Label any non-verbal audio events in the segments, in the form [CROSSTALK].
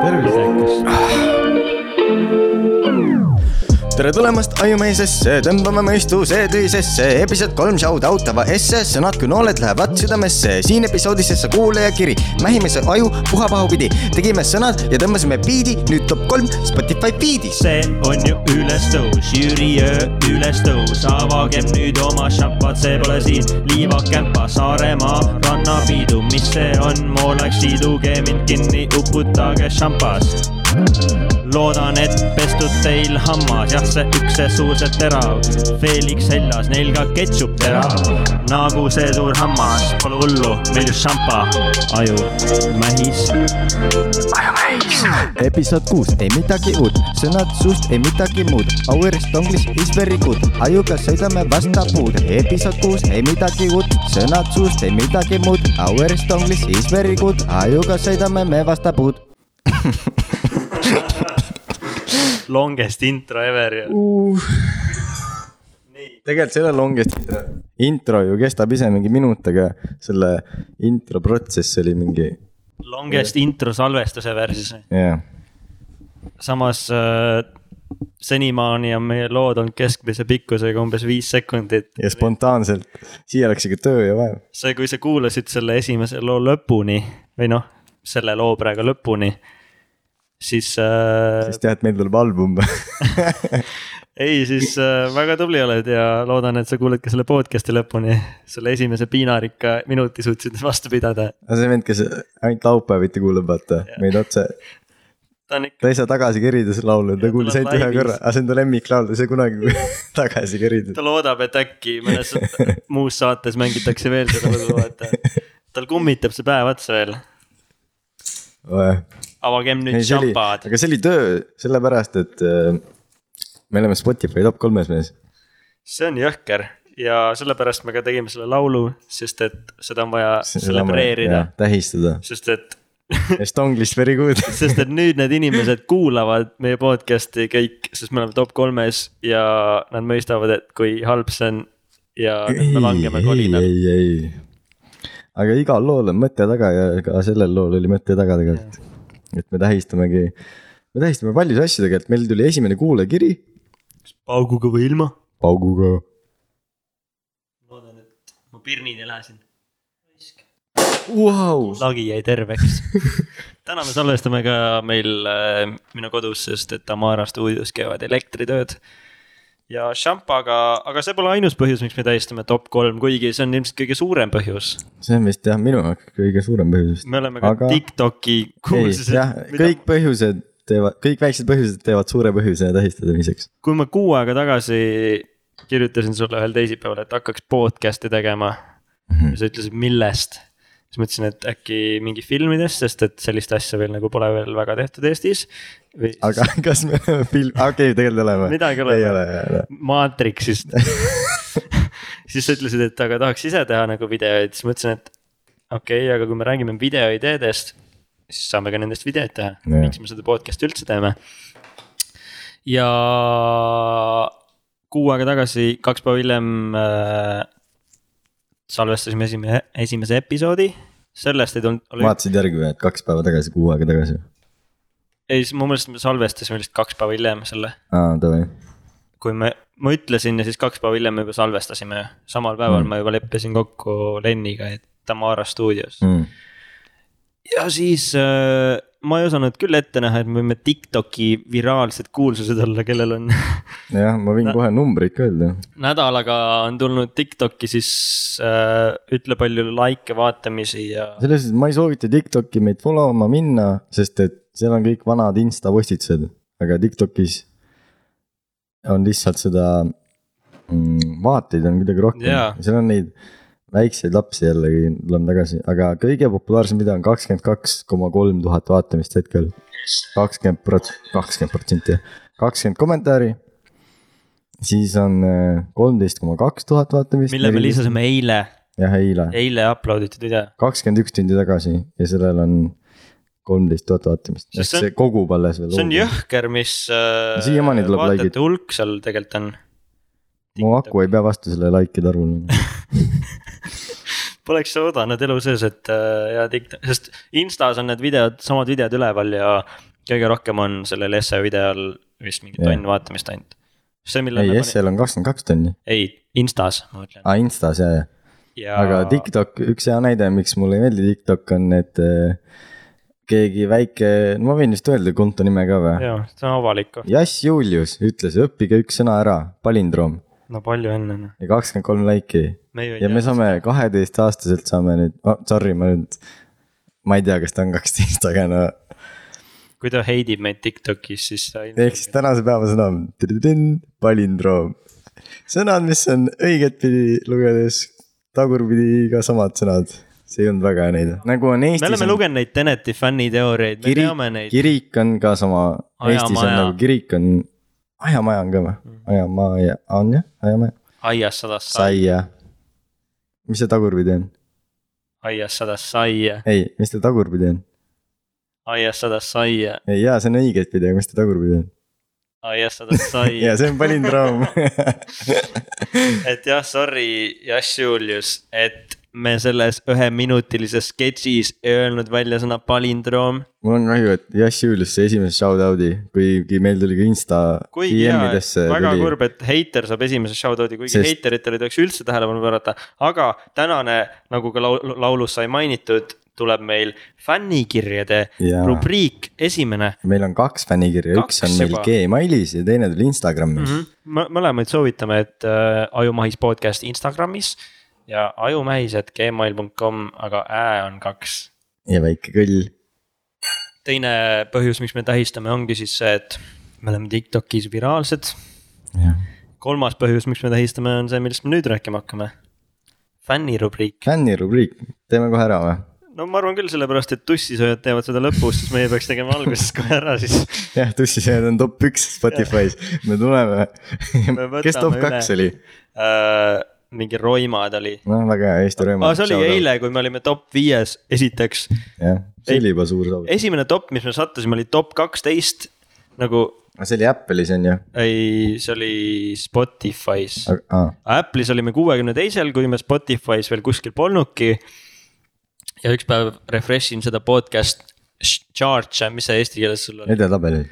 tervist, Eikos tere tulemast Ajumehisesse, tõmbame mõistuse tõsisse, episood kolm shout out ava esse, sõnad kui nooled lähevad südamesse. siin episoodis sa kuulajakiri, mähime see aju puha pahupidi, tegime sõnad ja tõmbasime biidi, nüüd top kolm Spotify feed'is. see on ju ülestõus, Jüri öö ülestõus, avagem nüüd oma šampad, see pole siin. Liivakämpa, Saaremaa rannapiidu, mis see on, moolaks siduge mind kinni, uputage šampas loodan, et pestud teil hammas, jah, see üks see suur see terav. Felix seljas, neil ka ketšup terav, nagu see suur hammas, pole hullu, meil just šampa, aju, mähis. episood kuus, ei midagi uut, sõnad suust, ei midagi muud. Our Stonglish is very good, ajuga sõidame vastu puud. episood kuus, ei midagi uut, sõnad suust, ei midagi muud. Our Stonglish is very good, ajuga sõidame me vastu puud. [LAUGHS] Longest intro ever ja uh. tegelikult selle longest intro, intro ju kestab ise mingi minut, aga selle intro protsess oli mingi, longest intro salvestuse jah yeah. samas äh, senimaani on meie lood olnud keskmise pikkusega umbes viis sekundit. ja spontaanselt, siia läks ikka töö ja vaev. see, kui sa kuulasid selle esimese loo lõpuni või noh, selle loo praegu lõpuni, siis äh,. siis tead, meil tuleb album [LAUGHS] ei, siis äh, väga tubli oled ja loodan, et sa kuuled ka selle podcast'i lõpuni. selle esimese piinarikka minuti suutsid vastu pidada. aga see vend, kes ainult laupäeviti kuulab, vaata meid otse. ikka. ta ei saa tagasi kerida seda laulu, ta kuulis ainult ühe korra, aga see on ta lemmiklaul, ta ei saa kunagi [LAUGHS] tagasi kerida. ta loodab, et äkki mõnes [LAUGHS] muus saates mängitakse veel seda lugu, vaata. tal kummitab see päev otsa veel. Avagem nüüd šampad. aga see oli töö, sellepärast et äh, me oleme Spotify top kolmes mees. see on jõhker ja sellepärast me ka tegime selle laulu, sest et seda on vaja celebreerida. tähistada. sest et [LAUGHS] Estonglish very good [LAUGHS] sest et nüüd need inimesed kuulavad meie podcast'i kõik, sest me oleme top kolmes ja nad mõistavad, et kui halb see on. ja nüüd me langeme kolinal. ei, ei, aga igal lool on mõte taga ja ka sellel lool oli mõte taga tegelikult. Et me tähistamegi, me tähistame paljusid asju tegelikult, meil tuli esimene kuulajakiri. pauguga või ilma? pauguga. loodan, et mu pirnid ei lähe siin wow.. lagi jäi terveks [LAUGHS] täna me salvestame ka meil äh, minu kodus, sest et Amara stuudios käivad elektritööd. Ja šampaga, aga see pole ainus põhjus, miks me tähistame top kolm, kuigi see on ilmselt kõige suurem põhjus. see on vist jah, minu jaoks kõige suurem põhjus. me oleme ka aga... Tiktoki kuulsused. jah, kõik põhjused teevad, kõik väiksed põhjused teevad suure põhjuse tähistamiseks. kui ma kuu aega tagasi kirjutasin sulle ühel teisipäeval, et hakkaks podcast'i tegema mm. -hmm. ja sa ütlesid, millest siis mõtlesin, et äkki mingi filmidest, sest et sellist asja veel nagu pole veel väga tehtud Eestis. aga [LAUGHS] kas me film, okei okay,, tegelikult oleme. midagi oleme. Matrixist [LAUGHS] siis sa ütlesid, et aga tahaks ise teha nagu videoid, siis mõtlesin, et okei okay,, aga kui me räägime videoideedest, siis saame ka nendest videoid teha, miks me seda podcast'i üldse teeme. ja kuu aega tagasi, kaks päeva hiljem äh, salvestasime esimene, esimese episoodi, sellest ei tulnud oli.... vaatasid järgi või, et kaks päeva tagasi, kuu aega tagasi? ei, siis mu meelest me salvestasime lihtsalt kaks päeva hiljem selle. aa, davai. kui me, ma ütlesin ja siis kaks päeva hiljem me juba salvestasime, samal päeval mm. ma juba leppisin kokku Lenniga, et Tamara stuudios mm. ja siis äh, ma ei osanud küll ette näha, et me võime Tiktoki viraalsed kuulsused olla, kellel on [LAUGHS] jah, ma võin kohe numbreid ka öelda. nädalaga on tulnud Tiktoki siis äh, ütle palju likee, vaatamisi ja. selles suhtes ma ei soovita Tiktoki meid follow ma minna, sest et seal on kõik vanad insta postitused, aga Tiktokis on lihtsalt seda mm, vaateid on kuidagi rohkem yeah., seal on neid väikseid lapsi jällegi, tuleme tagasi, aga kõige populaarsem video on kakskümmend kaks koma kolm tuhat vaatamist hetkel. kakskümmend prot-, kakskümmend protsenti, kakskümmend kommentaari. siis on äh, kolmteist koma kaks tuhat vaatamist. mille me lisasime eile. jah, eile. eile upload itud video. kakskümmend üks tundi tagasi ja sellel on kolmteist tuhat vaatamist, ehk see, see kogub alles veel. see on jõhker, mis äh, siiamaani tuleb likeid. hulk seal tegelikult on. Mu aku ei pea vastu selle likeide arvule [LAUGHS] Poleks oodanud elu sees, et äh, ja TikTok, sest Instas on need videod, samad videod üleval ja kõige rohkem on sellel esse videol vist mingi Jah. tonn vaatamist ainult. see, millal ei, SL on kakskümmend kaks tonni, ei, Instas, ma mõtlen. aa Instas ja, ja, ja aga TikTok, üks hea näide, miks mulle ei meeldi TikTok on, et äh, keegi väike, ma võin vist öelda konto nime ka või? jaa, see on avalik. Jass Julius ütles, õppige üks sõna ära, palindroom no palju õnne noh. ja kakskümmend kolm laiki ja me saame kaheteistaastaselt saame nüüd oh,, sorry, ma nüüd, ma ei tea, kas ta on kaksteist, aga no kui ta heidib meid Tiktokis, siis ta ehk siis tänase päeva sõna on palindroom. sõnad, mis on õigetpidi lugedes tagurpidi ka samad sõnad, see ei olnud väga hea näide, nagu on me Eestis oleme on lugenud neid Teneti fänniteooriaid, me teame, neid. kirik on ka sama, Eestis on nagu kirik on, ajamaja on ka või? ajamaja on jah, ajamaja, aias sadas sai, saia. mis see tagurpidi on? aias sadas saia, ei, mis ta tagurpidi on? aias sadas saia, ei jaa, see on õigetpidi, aga mis ta tagurpidi on? aias sadas saia [LAUGHS] ja. see on palindroom [LAUGHS] et jah, sorry, Jass Julius, et me selles üheminutilises sketšis ei öelnud välja sõna palindroom. mul on kahju, et Jass Julius sai esimese shout-out'i, kuigi meil tuli ka Insta kuigi jaa, väga tuli. kurb, et heiter saab esimese shout-out'i, kuigi Sest- heiteritele ei tohiks üldse tähelepanu pöörata. aga tänane, nagu ka laul- laulus sai mainitud, tuleb meil fännikirjade Jaa. rubriik, esimene meil on kaks fännikirja, üks on meil. Gmailis ja teine tuli Instagramis mm. -hmm. mõlemaid soovitame, et äh, Ajumahis podcast Instagramis ja ajumähised.gmail.com, aga ä on kaks. ja väike kõll. teine põhjus, miks me tähistame, ongi siis see, et me oleme Tiktokis viraalsed. kolmas põhjus, miks me tähistame, on see, millest me nüüd rääkima hakkame. fännirubriik, fännirubriik, teeme kohe ära või? no ma arvan küll, sellepärast et tussisööjad teevad seda lõpus, siis meie peaks tegema alguses kohe ära, siis [LAUGHS] jah, tussisööjad on top üks Spotify's, me tuleme Me. kes top kaks oli? äh, mingi Roimad oli. noh, väga hea, Eesti Rõõm. aa, see oli eile, kui me olime top viies, esiteks jah, see oli juba suur saavut. esimene top, mis me sattusime, oli top kaksteist. nagu see oli Apple'is on ju, ei, see oli Spotify's. Apple'is olime kuuekümne teisel, kui me Spotify's veel kuskil polnudki. ja üks päev refresh in seda podcast mis see eesti keeles sul oli? edetabelid.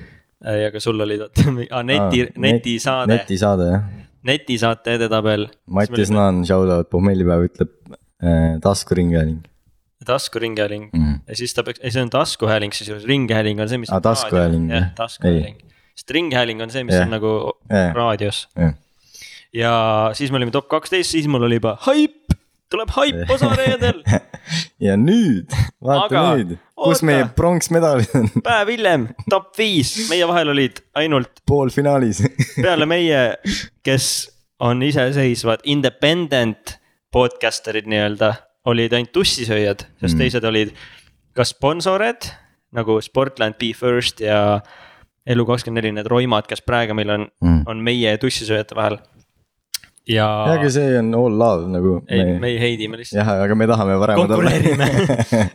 ja ka sul oli vaata, [LAUGHS] neti, netisaade, netisaade jah, netisaate edetabel. Mattias Naan, shout out, pohmellipäev ütleb äh, taskuringhääling taskuringhääling mm.. ja siis ta peaks, ei see on taskuhääling, siis ringhääling on see, mis. Aa, taskuhääling, jah taskuhääling. sest ringhääling on see, mis Jah. on nagu Jah. raadios jah, ja siis me olime top kaksteist, siis mul oli juba haip, tuleb haip [LAUGHS] osa reedel. ja nüüd, vaata Aga, nüüd, kus oota. meie pronksmedalid on päev hiljem, top viis, meie vahel olid ainult poolfinaalis peale meie, kes on iseseisvad independent podcaster'id nii-öelda, olid ainult tussisööjad, sest mm. teised olid kas sponsorid nagu Sportland Be First ja Elu24 need roimad, kes praegu meil on Mm. on meie ja tussisööjate vahel. Ja jah, aga see on all love nagu. ei, me ei heidi, me lihtsalt jah, aga me tahame paremad konkureerime.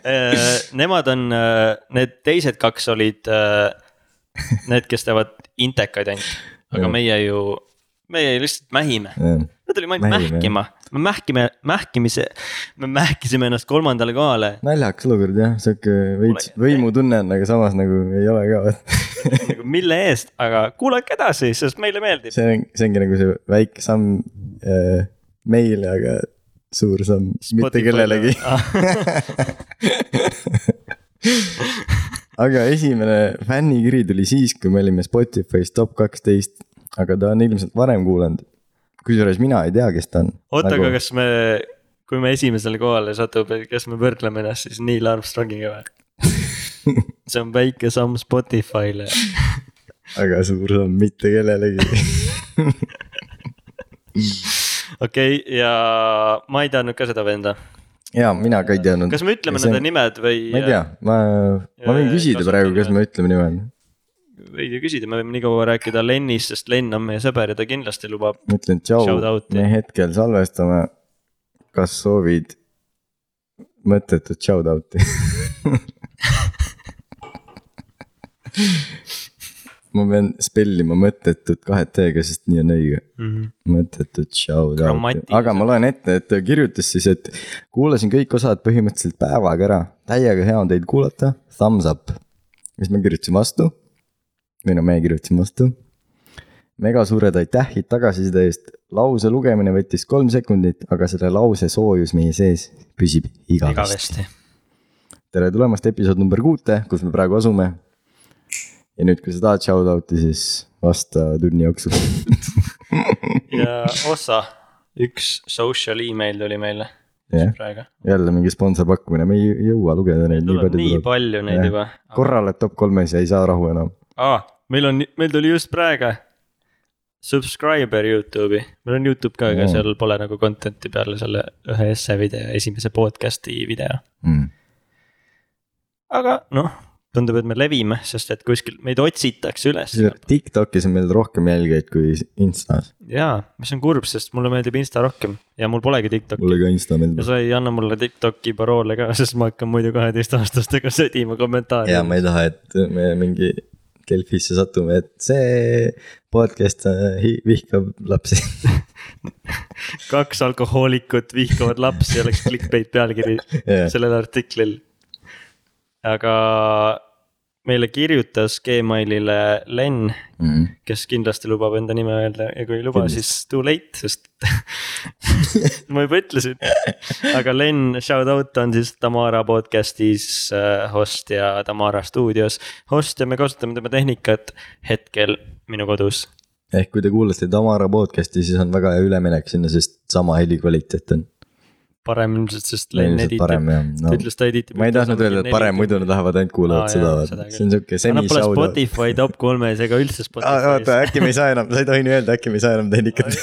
[LAUGHS] Nemad on, need teised kaks olid äh, need, kes teevad intekaid ainult, aga meie ju, meie lihtsalt mähime. me tulime ainult mähkima, me mähkime, mähkimise, me mähkisime ennast kolmandale kohale. naljakas olukord jah, sihuke veits võimutunne on, aga samas nagu ei ole ka. nagu mille eest, aga kuulake edasi, sest meile meeldib. see on, see ongi nagu see väike samm äh, meile, aga suur samm mitte kellelegi. aga esimene fännikiri tuli siis, kui me olime Spotify's top kaksteist, aga ta on ilmselt varem kuulanud. Kusjuures mina ei tea, kes ta on. oota, aga kas me, kui me esimesele kohale satume, kas me võrdleme ennast siis Neil Armstrongiga või? [LAUGHS] see on väike samm Spotify'le. aga suur samm mitte kellelegi. okei, ja ma ei teadnud ka seda venda. ja mina ka ei teadnud. kas me ütleme nende nimed või? ma ei tea, ma, ma võin küsida praegu, kas me ütleme nimed. Võid ju küsida, me võime nii kaua rääkida Lennist, sest Lenn on meie sõber ja ta kindlasti lubab. ma ütlen tšau me hetkel salvestame. kas soovid mõttetut shout out'i? [LAUGHS] ma pean spellima mõttetut kahe T-ga, sest nii on õige. Mhm. mõttetut shout out'i, Grammatiliselt. aga ma loen ette, et ta kirjutas siis, et kuulasin kõik osad põhimõtteliselt päevaga ära, täiega hea on teid kuulata, thumbs up. siis ma kirjutasin vastu. Või no me kirjutasime vastu. mega suured aitähid tagasiside eest, lause lugemine võttis kolm sekundit, aga selle lause soojus meie sees püsib igavesti. igavesti. tere tulemast episood number kuute, kus me praegu asume. ja nüüd, kui sa tahad shout out'i, siis vasta tunni jooksul. [LAUGHS] ja [LAUGHS] ossa, üks social email tuli meile jah, jälle mingi sponsorpakkumine, me ei jõua lugeda neid tuleb nii palju neid juba. korra oled top kolmes ja ei saa rahu enam. aa, meil on, meil tuli just praegu subscriber Youtube'i, meil on Youtube ka, aga Oo. seal pole nagu content'i peale selle ühe esse video, esimese podcast'i video. Mm. aga noh, tundub, et me levime, sest et kuskil meid otsitakse üles. Tiktokis on meil rohkem jälgijaid kui Instas, jaa, mis on kurb, sest mulle meeldib Insta rohkem ja mul polegi Tiktoki. mulle ka Insta ja meeldib. sa ei anna mulle Tiktoki paroole ka, sest ma hakkan muidu kaheteistaastastega sõdima kommentaare. ja ma ei taha, et me mingi Delfisse satume, et see podcast äh, vihkab lapsi. [LAUGHS] kaks alkohoolikut vihkavad lapsi oleks clickbait pealkiri [LAUGHS] Jah. sellel artiklil. aga meile kirjutas Gmailile Len, Mm. kes kindlasti lubab enda nime öelda ja kui ei luba, siis too late, sest [LAUGHS] ma juba ütlesin. aga Len, shout out on siis Tamara podcast'is äh, host ja Tamara stuudios host ja me kasutame tema tehnikat hetkel minu kodus. ehk kui te kuulate Tamara podcast'i, siis on väga hea üleminek sinna, sest sama heli kvaliteet on. Parem ilmselt, sest Len editib, ta ütles, ta editib. ma ei tahtnud öelda, et parem, muidu nad lähevad ainult kuulavad seda see on siuke semi nad pole. Spotify top kolmes ega üldse oota, Spotify's. äkki me ei saa enam, sa ei tohi nii öelda, äkki me ei saa enam tehnikat.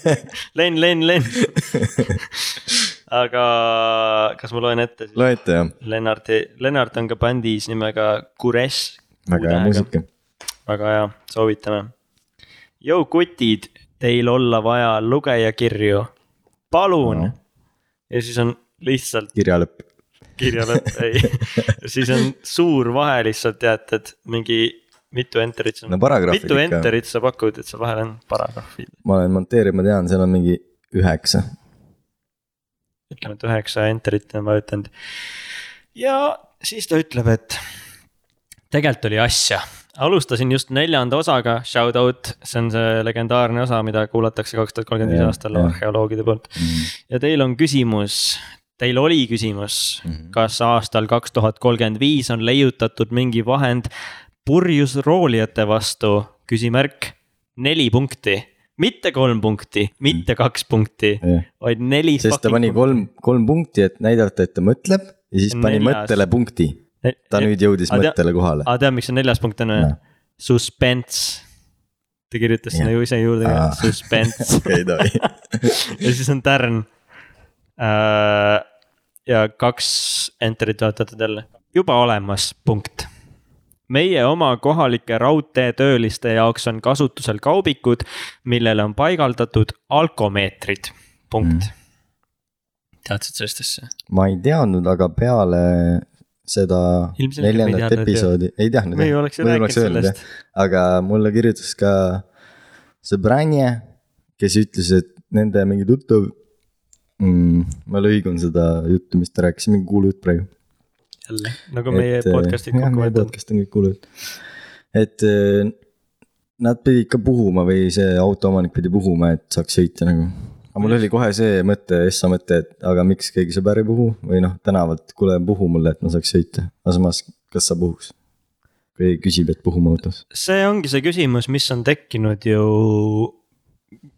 [LAUGHS] Len, Len, Len. aga kas ma loen ette siis? loete jah, Lennarti, Lennart on ka bändis nimega Kures. väga hea muusika. väga hea, soovitame. Jou kutid, teil olla vaja lugejakirju, palun No. Ja siis on lihtsalt kirja lõpp. kirja lõpp, [LAUGHS] ei, siis on suur vahe lihtsalt tead, et mingi mitu enter'it sa no mitu ikka, enter'it sa pakud, et seal vahel on paragrahvid, ma olen monteerima, tean, seal on mingi üheksa. ütleme, et üheksa enter'it on vajutanud. ja siis ta ütleb, et tegelikult oli asja, alustasin just neljanda osaga, shout out, see on see legendaarne osa, mida kuulatakse kaks tuhat kolmkümmend viis aastal arheoloogide poolt. ja teil on küsimus, teil oli küsimus mm, Mhm. -hmm. kas aastal kaks tuhat kolmkümmend viis on leiutatud mingi vahend purjusroolijate vastu, küsimärk, neli punkti, mitte kolm punkti, mitte kaks punkti, jah, vaid neli. sest ta pani kolm, kolm punkti, et näidata, et ta mõtleb ja siis pani Neljas. mõttele punkti. Ta nüüd jõudis tea- mõttele kohale. aga tead, miks see neljas punkt on või Noh.? Suspense. ta kirjutas sinna ju ise juurde ka suspense [LAUGHS] okei, tohi. [LAUGHS] ja siis on tärn. ja kaks enter'it vaatatud jälle, juba olemas, punkt. meie oma kohalike raudteetööliste jaoks on kasutusel kaubikud, millele on paigaldatud alkomeetrid, punkt mm.. teadsid sellest asja? ma ei teadnud, aga peale seda ei neljandat et episoodi, ei teadnud. sellest.. aga mulle kirjutas ka sõbranje, kes ütles, et nende mingi tuttav mm,. ma lõigun seda juttu, mis ta rääkis, mingi kuulujutt praegu. jälle, nagu meie podcast'id kokku võtavad. võtavad. podcast on kõik kuulujutt. et eh, nad pidid ka puhuma või see autoomanik pidi puhuma, et saaks sõita nagu. Aga mul oli kohe see mõte, Essa mõte, et aga miks keegi sõber ei puhu või noh, tänavalt, kuule puhu mulle, et ma saaks sõita. aga samas, kas sa puhuks? kui keegi küsib, et puhuma autos. see ongi see küsimus, mis on tekkinud ju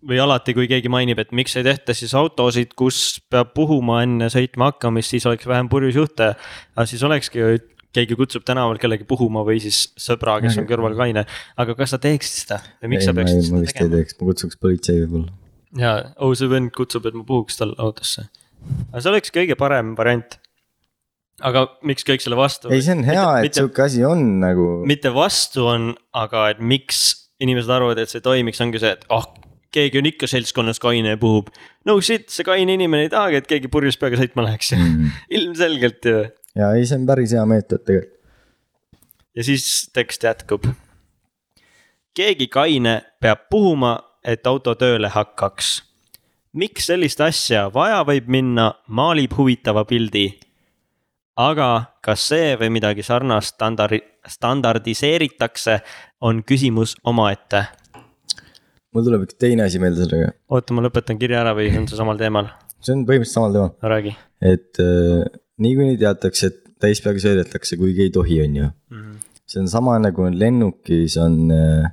või alati, kui keegi mainib, et miks ei tehta siis autosid, kus peab puhuma enne sõitma hakkamist, siis oleks vähem purjus juhte. aga siis olekski ju, keegi kutsub tänaval kellegi puhuma või siis sõbra, kes on kõrval kaine. aga kas sa teeksid seda või miks sa ma, peaksid ei, ma seda vist ei tegema? teeks, ma kutsuks politsei võib-olla. ja, oh see vend kutsub, et ma puhuks tal autosse. aga see oleks kõige parem variant. aga miks kõik selle vastu? ei, see on hea, et sihuke asi on nagu. mitte vastu on, aga et miks inimesed arvavad, et see toimiks, ongi see, et ah oh,, keegi on ikka seltskonnas kaine ja puhub. no shit, see kaine inimene ei tahagi, et keegi purjus peaga sõitma läheks Mm. [LAUGHS] ilmselgelt ju. ja ei, see on päris hea meetod tegelikult. ja siis tekst jätkub. keegi kaine peab puhuma, et auto tööle hakkaks. miks sellist asja vaja võib minna, maalib huvitava pildi. aga kas see või midagi sarnast standardi, standardiseeritakse, on küsimus omaette. mul tuleb üks teine asi meelde sellega, oota, ma lõpetan kirja ära või on see samal teemal? see on põhimõtteliselt samal teemal, räägi et äh, niikuinii teatakse, et täispeaga sõidetakse, kuigi ei tohi, on ju mm. -hmm. see on sama nagu on lennukis on äh,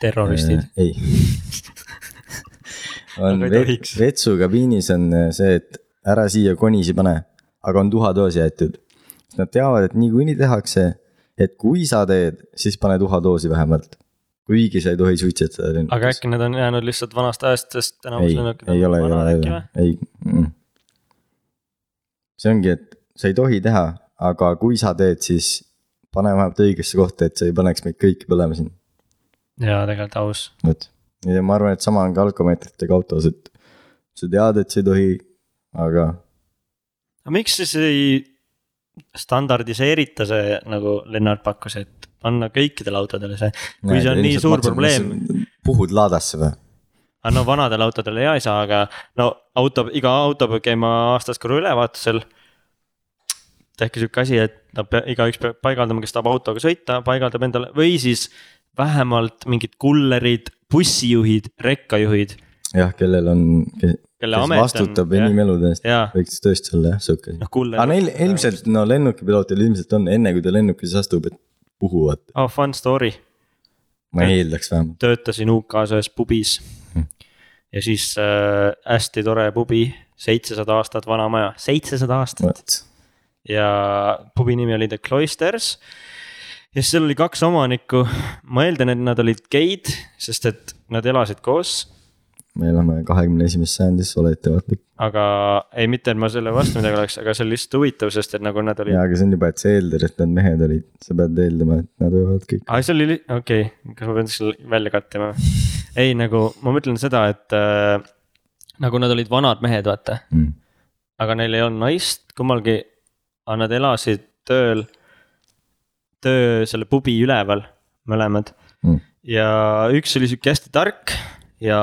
terroristid äh,. ei [LAUGHS] on vet, tohiks. vetsukabiinis on äh, see, et ära siia konisi pane, aga on tuhatoos jäetud. Nad teavad, et niikuinii tehakse, et kui sa teed, siis pane tuhatoosi vähemalt. kuigi sa ei tohi suitsetada lennukis. aga äkki need on jäänud lihtsalt vanast ajast, sest enamus lennukid ei ole, ei ole, ei mm.. see ongi, et sa ei tohi teha, aga kui sa teed, siis pane vähemalt õigesse kohta, et sa ei paneks meid kõiki põlema siin, jaa, tegelikult aus. vot. ja ma arvan, et sama on ka alkomeetritega autos, et sa tead, et sa ei tohi, aga aga miks siis ei standardiseerita see nagu Lennart pakkus, et panna kõikidele autodele see, kui see on nii suur probleem. puhud laadasse või? aga no vanadele autodele ja ei saa, aga no auto, iga auto peab käima aastas korra ülevaatusel. tehke sihuke asi, et nad pea-, igaüks peab paigaldama, kes tahab autoga sõita, paigaldab endale või siis vähemalt mingid kullerid, bussijuhid, rekkajuhid, jah, kellel on, kes kelle amet vastutab on. inimelude eest, võiks tõesti olla jah, sihuke kuller. aga neil ilmselt, no lennukipiloodil ilmselt on enne, kui ta lennukisse astub, et puhuvad, oh fun story, ma eeldaks vähemalt. töötasin UK-s ühes pubis Hmm. ja siis äh, hästi tore pubi, seitsesada aastat vana maja, seitsesada aastat ja pubi nimi oli The Cloisters. Ja siis seal oli kaks omanikku, ma eeldan, et nad olid geid, sest et nad elasid koos. me elame kahekümne esimeses sajandis, ole ettevaatlik. aga ei, mitte et ma selle vastu midagi oleks, aga see oli lihtsalt huvitav, sest et nagu nad olid, jaa, aga see on juba, et sa eeldad, et need mehed olid, sa pead eeldama, et nad võivad kõik. aa see oli, okei okay., kas ma pean selle välja kattima? ei, nagu ma mõtlen seda, et äh, nagu nad olid vanad mehed, vaata, Mm. aga neil ei olnud naist kummalgi, aga nad elasid tööl, töö selle pubi üleval, mõlemad Mm. ja üks oli sihuke hästi tark ja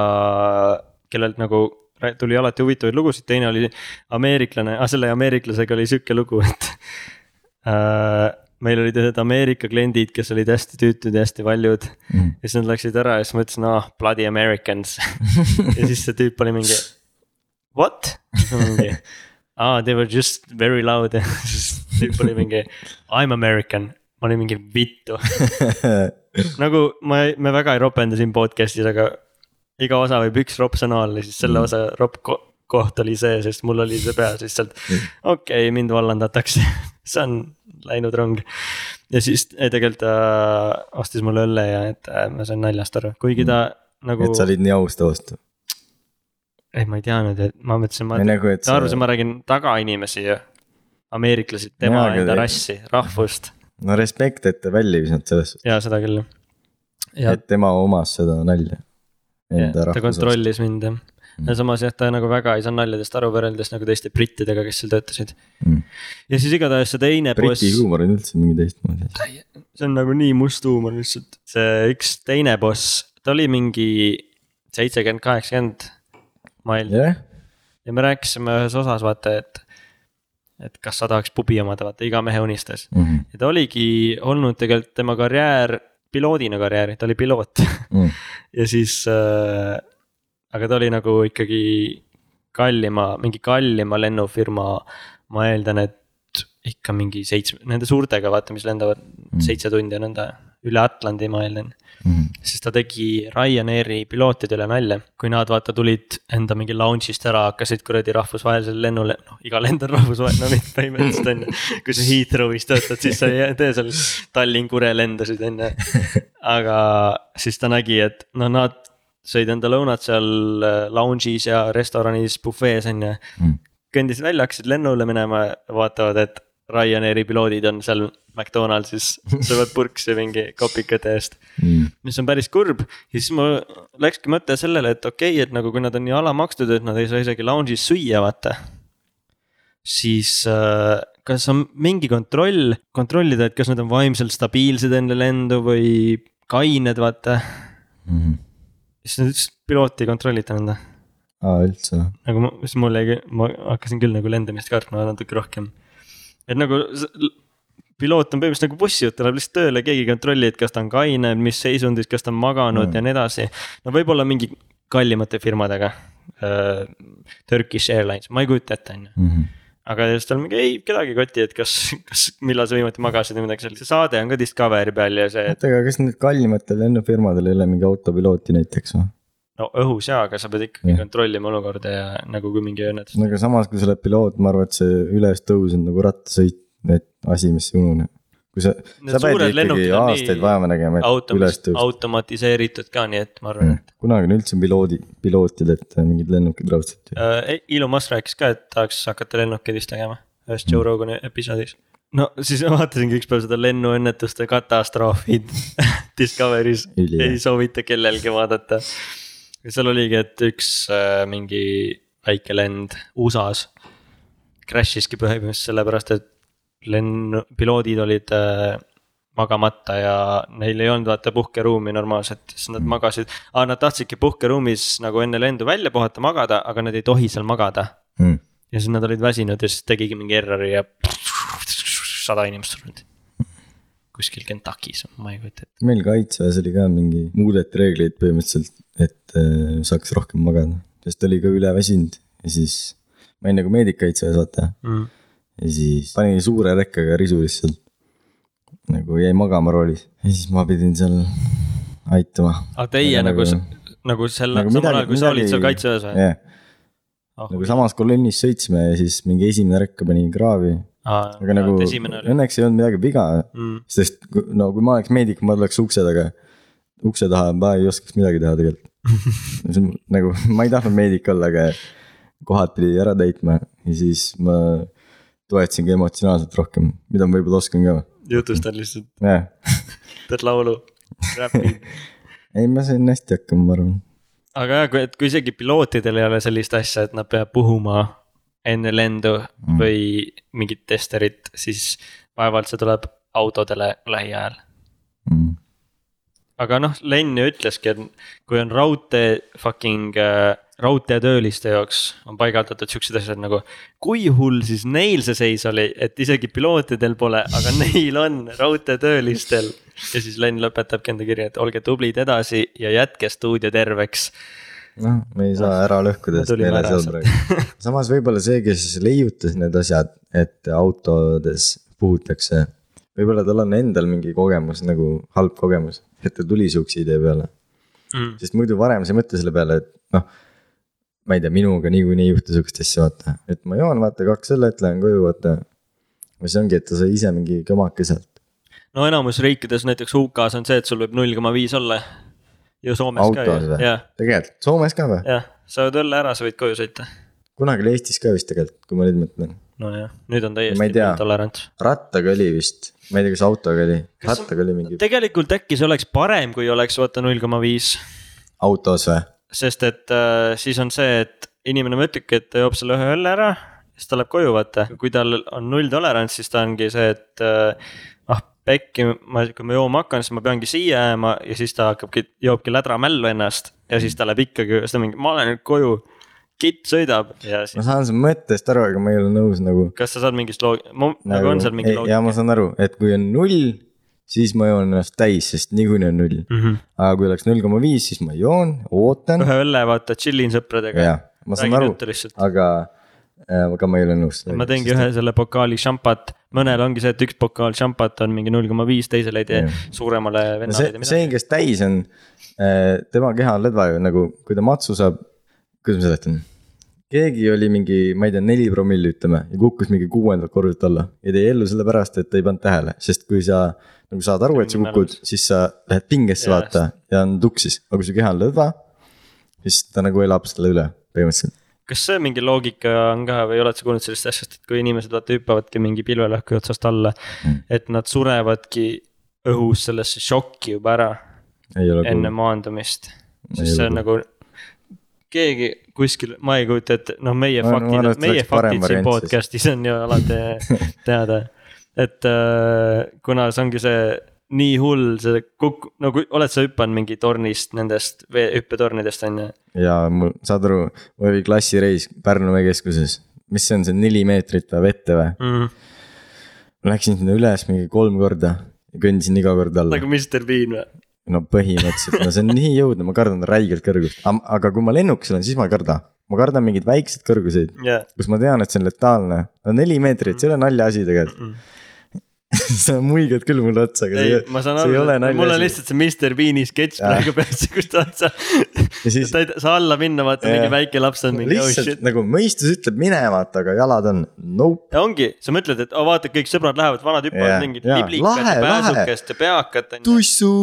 kellelt nagu tuli alati huvitavaid lugusid, teine oli ameeriklane ah,, selle ameeriklasega oli sihuke lugu, et äh,. meil olid ühed Ameerika kliendid, kes olid hästi tüütud ja hästi valjud Mm. ja siis nad läksid ära ja siis ma ütlesin, ah bloody Americans [LAUGHS] ja siis see tüüp oli mingi what? mingi ah they were just very loud [LAUGHS] ja siis tüüp oli mingi I m American, ma olin mingi vittu [LAUGHS] nagu ma, me väga ei ropenda siin podcast'is, aga iga osa võib üks ropp sõna olla, siis selle Mm. osa ropp ko koht oli see, sest mul oli see peas lihtsalt. okei okay,, mind vallandatakse, [LAUGHS] see on läinud rong. ja siis tegelikult ta ostis mulle õlle ja et äh, ma sain naljast aru, kuigi ta nagu et, sa olid nii aus vastu. ei, ma ei teadnud, et ma mõtlesin, ma nagu, ta arvas, et ma räägin tagainimesi ju. ameeriklased, tema enda rassi, rahvust no respekt, et ta välja ei visanud selles suhtes, ja seda küll. et tema omas seda nalja. Ta kontrollis mind jah Mm. ja samas jah, ta nagu väga ei saanud naljadest aru võrreldes nagu teiste brittidega, kes seal töötasid. mm.. ja siis igatahes see teine boss Briti, huumor on üldse mingi teistmoodi see on nagu nii must huumor lihtsalt. see üks teine boss, ta oli mingi seitsekümmend, kaheksakümmend, ma eeldan. jah, ja me rääkisime ühes osas vaata, et, et kas sa tahaks pubi omada, vaata iga mehe unistas. Mhm. ja ta oligi olnud tegelikult tema karjäär, piloodina karjäär, ta oli piloot Mm. [LAUGHS] ja siis äh,, aga ta oli nagu ikkagi kallima, mingi kallima lennufirma, ma eeldan, et ikka mingi seitsme, nende suurtega vaata, mis lendavad mm. seitse tundi ja nõnda üle Atlandi, ma eeldan. Mhm. siis ta tegi Ryanairi pilootidele nalja, kui nad vaata tulid enda mingi lounge'ist ära, hakkasid kuradi rahvusvahelisele lennule, noh iga lend on rahvusvaheline, no mitte põhimõtteliselt on ju. kui sa Heathrow'is töötad, siis sa ei tee seal Tallinn-Kure lendasid on ju. aga siis ta nägi, et no nad sõid enda lõunat seal äh, lounge'is ja restoranis bufees on ju Mm. kõndis välja, hakkasid lennule minema, vaatavad, et Ryanairi piloodid on seal McDonaldsis, [LAUGHS] söövad purksi mingi kopikate eest. Mm. mis on päris kurb ja siis mul läkski mõte sellele, et okei okay,, et nagu kui nad on nii alamakstud, et nad ei saa isegi lounge'is süüa, vaata. siis äh, kas on mingi kontroll, kontrollida, et kas nad on vaimselt stabiilsed enne lendu või kained, vaata. mm. siis nad ütlesid, pilooti ei kontrollita nõnda. aa, üldse nagu ma, siis mul jäi, ma hakkasin küll nagu lendamist kartma natuke rohkem. Et nagu piloot on põhimõtteliselt nagu bussijuht, ta läheb lihtsalt tööle, keegi ei kontrolli, et kas ta on kaine, mis seisundis, kas ta on maganud Mm. ja nii edasi. no võib-olla mingi kallimate firmadega uh,. Turkish Airlines, ma ei kujuta ette, on ju. Mhm. aga siis tal mingi ei, kedagi ei koti, et kas, kas, millal sa viimati magasid või midagi sellist, see saade on ka Discovery peal ja see, oota, aga kas nüüd kallimatel lennufirmadel ei ole mingi autopilooti näiteks või? No õhus jaa, aga sa pead ikkagi Jah. kontrollima olukorda ja nagu kui mingi õnnetus. no aga samas, kui sa oled piloot, ma arvan, et see ülestõus on nagu rattasõit, et asi, mis ei unune. kui sa, sa pead ikkagi aastaid vaeva nägema, et automas- üles tõusta. automatiseeritud ka, nii et ma arvan, et kunagi on üldse piloodi, pilootid, et mingid lennukid raudselt. äh, Elon Musk rääkis ka, et tahaks hakata lennukeid vist tegema ühes Mm. Joe Rogani episoodis. no siis ma vaatasingi ükspäev seda lennuõnnetuste katastroofi [LAUGHS] Discovery's, ei soovita kellelgi vaadata. Seal oligi, et üks äh, mingi väike lend USA-s crash iski põhimõtteliselt sellepärast, et lennu, piloodid olid äh, magamata ja neil ei olnud vaata puhkeruumi normaalselt, siis nad magasid ah,. Nad tahtsidki puhkeruumis nagu enne lendu välja puhata, magada, aga nad ei tohi seal magada. Mm. ja siis nad olid väsinud ja siis tegigi mingi error'i ja sada inimest surnud. Kuskil Kentuckis, ma ei kujuta ette. meil kaitseväes oli ka mingi, muudeti reegleid põhimõtteliselt, et äh, saaks rohkem magada, sest oli ka üleväsinud ja siis. ma olin nagu meedik kaitseväes, vaata Mm. ja siis pani suure rekkega risu lihtsalt. nagu jäi magama roolis ja siis ma pidin seal aitama. aga teie Aga nagu nagu-, nagu selle nagu, samal midagi- ajal, kui sa olid midagi- seal kaitseväes või? jah, nagu samas kolonnis sõitsime ja siis mingi esimene rekk pani kraavi, aga nagu esimene oli õnneks ei olnud midagi viga, mm.. sest no kui ma oleks meedik, ma tuleks ukse taga, ukse taha, ma ei oskaks midagi teha tegelikult. nagu ma ei tahtnud meedik olla, aga kohad pidi ära täitma ja siis ma toetasingi emotsionaalselt rohkem, mida ma võib-olla oskan ka. jutustad lihtsalt, jah, teed laulu, räpid. [LAUGHS] ei ma sain hästi hakkama, ma arvan. aga jah, kui, et kui isegi pilootidel ei ole sellist asja, et nad peavad puhuma enne lendu Mm. või mingit testerit, siis vaevalt see tuleb autodele lähiajal. Mm. aga noh, Len ju ütleski, et kui on raudtee fucking äh, raudteetööliste jaoks on paigaldatud siuksed asjad nagu. kui hull siis neil see seis oli, et isegi pilootidel pole, aga [LAUGHS] neil on raudteetöölistel. ja siis Len lõpetabki enda kirja, et olge tublid edasi ja jätke stuudio terveks. noh, me ei saa ära lõhkuda, sest ära ei olnud praegu. samas võib-olla see, kes leiutas need asjad, et autodes puhutakse. võib-olla tal on endal mingi kogemus nagu halb kogemus, et ta tuli sihukese idee peale, Mm. sest muidu varem sa ei mõtle selle peale, et noh. ma ei tea, minuga niikuinii ei juhtu sihukest asja, vaata, et ma joon, vaata kaks õllet, lähen koju, vaata. või see ongi, et ta sai ise mingi kõmake sealt. no enamus riikides, näiteks UK-s on see, et sul võib null koma viis olla. Ja Soomes autos ka ju, jah,? tegelikult, Soomes ka või? jah, sa jood õlle ära, sa võid koju sõita. kunagi oli Eestis ka vist tegelikult, kui ma nüüd mõtlen nojah, nüüd on täiesti tolerants. rattaga oli vist, ma ei tea, kas autoga oli, rattaga oli mingi tegelikult äkki see oleks parem, kui oleks vaata null koma viis, autos või? sest et äh, siis on see, et inimene mõtlebki, et ta joob selle ühe õlle ära, siis ta läheb koju, vaata, kui tal on null tolerants, siis ta ongi see, et äh, pekki, ma, kui ma jooma hakkan, siis ma peangi siia jääma ja siis ta hakkabki, joobki lädramällu ennast ja siis ta läheb ikkagi, siis ta mingi, ma lähen nüüd koju. kitt sõidab ja ma siis, saan su mõttest aru, aga ma ei ole nõus nagu. kas sa saad mingist loog-, nagu on seal mingi ja loogika ma saan aru, et kui on null, siis ma joon ennast täis, sest niikuinii on null. mm -hmm. aga kui oleks null koma viis, siis ma joon, ootan ühe õlle vaata, chillin sõpradega ja, ma saan räägin aru, aga, aga ma ei ole nõus. ma teengi ühe selle pokaali šampat, mõnel ongi see, et üks pokaal šampat on mingi null koma viis, teisel ei tee suuremale no vennale see tee, midagi. see, kes täis on, tema keha on ledva ju nagu, kui ta matsu saab, kuidas ma seletan? keegi oli mingi, ma ei tea, neli promilli ütleme ja kukkus mingi kuuendalt korruselt alla ja jäi ellu sellepärast, et ta ei pannud tähele, sest kui sa nagu saad aru, et sa kukud, siis sa lähed pingesse Jaa, vaata ja on tuksis, aga kui su keha on lõdva, siis ta nagu elab selle üle põhimõtteliselt. Kas see mingi loogika on ka või oled sa kuulnud sellest asjast, et kui inimesed vaata hüppavadki mingi pilvelõhkuja otsast alla Mm., et nad surevadki õhus sellesse šokki juba ära enne cool. maandumist. Siis see on nagu keegi kuskil, ma ei kujuta ette, noh, meie arvan, faktid meie faktid siin podcast'is on ju alati [LAUGHS] teada. et äh, kuna see ongi see nii hull see kukk-, no kui oled sa hüpanud mingi tornist nendest vee- hüppetornidest on ju. ja mul, saad aru, mul oli klassireis Pärnu veekeskuses, mis see on, see neli meetrit või vette või? Mm. ma läksin sinna üles mingi kolm korda ja kõndisin iga kord alla nagu Mr Bean või? no põhimõtteliselt, no see on nii jõudnud, ma kardan räigelt kõrgust, aga kui ma lennukis olen, siis ma ei karda. ma kardan mingeid väikseid kõrguseid, jah. kus ma tean, et see on letaalne, no neli meetrit, see ei ole naljaasi tegelikult. [LAUGHS] sa muigad küll mulle otsa, aga ei see, see ei aru ole, mul on naljaasi. lihtsalt see Mr Bean'i sketš praegu peas, kus ta on. Ja siis- ta ei saa alla minna, vaata mingi väike laps on mingi oh lihtsalt shit. nagu mõistus ütleb mine vaata, aga jalad on nope. ja ongi, sa mõtled, et oh, vaata, kõik sõbrad lähevad, vanad hüppavad mingit jaa. liblikat ja pääsukest ja peakat tussu,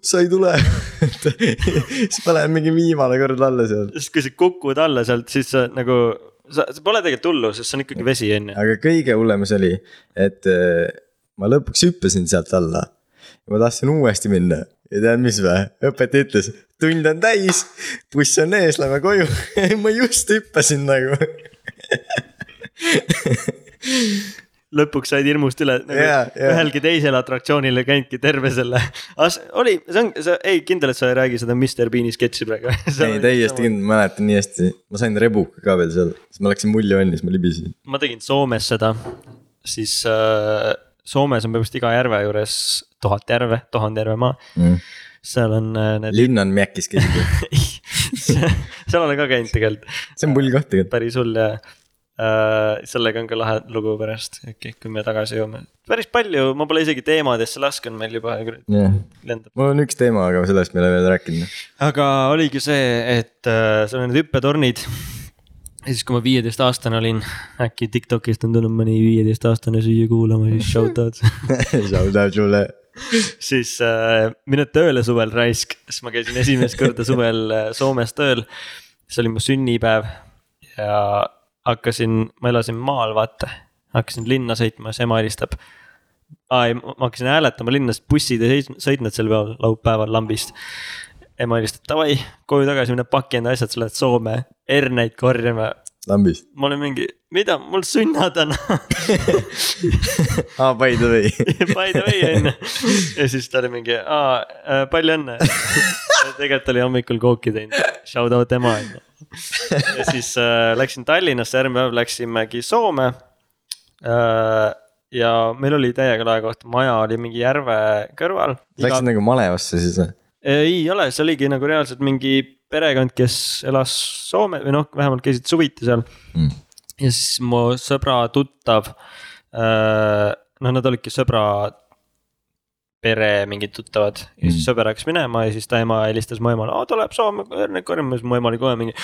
sa ei tule. [LAUGHS] siis ma lähen mingi viimane kord alla seal. siis kui sa kukud alla sealt, siis sa nagu, sa, see pole tegelikult hullu, sest see on ikkagi vesi on ju. aga kõige hullem see oli, et äh, ma lõpuks hüppasin sealt alla. ma tahtsin uuesti minna ja tead, mis või, õpetaja ütles, tund on täis, buss on ees, lähme koju. [LAUGHS] ma just hüppasin nagu. [LAUGHS] lõpuks said hirmust üle nagu Jaa, jaa. ühelgi teisel atraktsioonil ei käinudki terve selle. oli, see on, sa ei kindel, et sa ei räägi seda Mr Bean'i sketši praegu. [LAUGHS] ei, täiesti kindel, mäletan nii hästi, ma sain rebuka ka veel seal, siis ma läksin muljevanni, siis ma libisesin. ma tegin Soomes seda, siis äh, Soomes on põhimõtteliselt iga järve juures tuhat järve, tuhande järve maa. Mm. seal on äh, need, linn on mäkkis keegi, [LAUGHS] seal olen ka käinud tegelikult, see on pull koht tegelikult. päris hull ja äh, sellega on ka lahe lugu pärast, okei, kui me tagasi jõuame. päris palju, ma pole isegi teemadesse laskunud, meil juba jah, lendab. mul on üks teema, aga sellest me ei ole veel rääkinud. aga oligi see, et äh, seal on need hüppetornid. Ja siis, kui ma viieteistaastane olin, äkki Tiktokist on tulnud mõni viieteistaastane siia kuulama, siis shout out. [LAUGHS] Shout out sulle. siis äh, mine tööle suvel raisk, siis ma käisin esimest korda suvel äh, Soomes tööl. see oli mu sünnipäev ja hakkasin, ma elasin maal, vaata, hakkasin linna sõitma, siis ema helistab. aa ei, ma hakkasin hääletama linnas, bussid ei sõit- sõitnud sel päeval, laupäeval lambist. ema helistab davai, koju tagasi mine paki enda asjad, sa lähed Soome herneid korjama. lambist. ma olin mingi, mida, mul sünna täna aa, by the way. [LAUGHS] by the way on ju. ja siis ta oli mingi, aa, palju õnne. tegelikult oli hommikul kooki teinud, shout out ema on ju. ja siis äh, läksin Tallinnasse, järgmine päev läksimegi Soome äh,. ja meil oli täiega lahe koht, maja oli mingi järve kõrval. Läksid nagu malevasse siis või? Ei ole, see oligi nagu reaalselt mingi perekond, kes elas Soome või noh, vähemalt käisid suviti seal Mm. ja siis mu sõbra tuttav. noh, nad olidki sõbra pere mingid tuttavad ja siis Mm. sõber hakkas minema ja siis ta ema helistas mu emale, aa ta läheb Soome õrneid korjama, siis mu ema oli kohe mingi.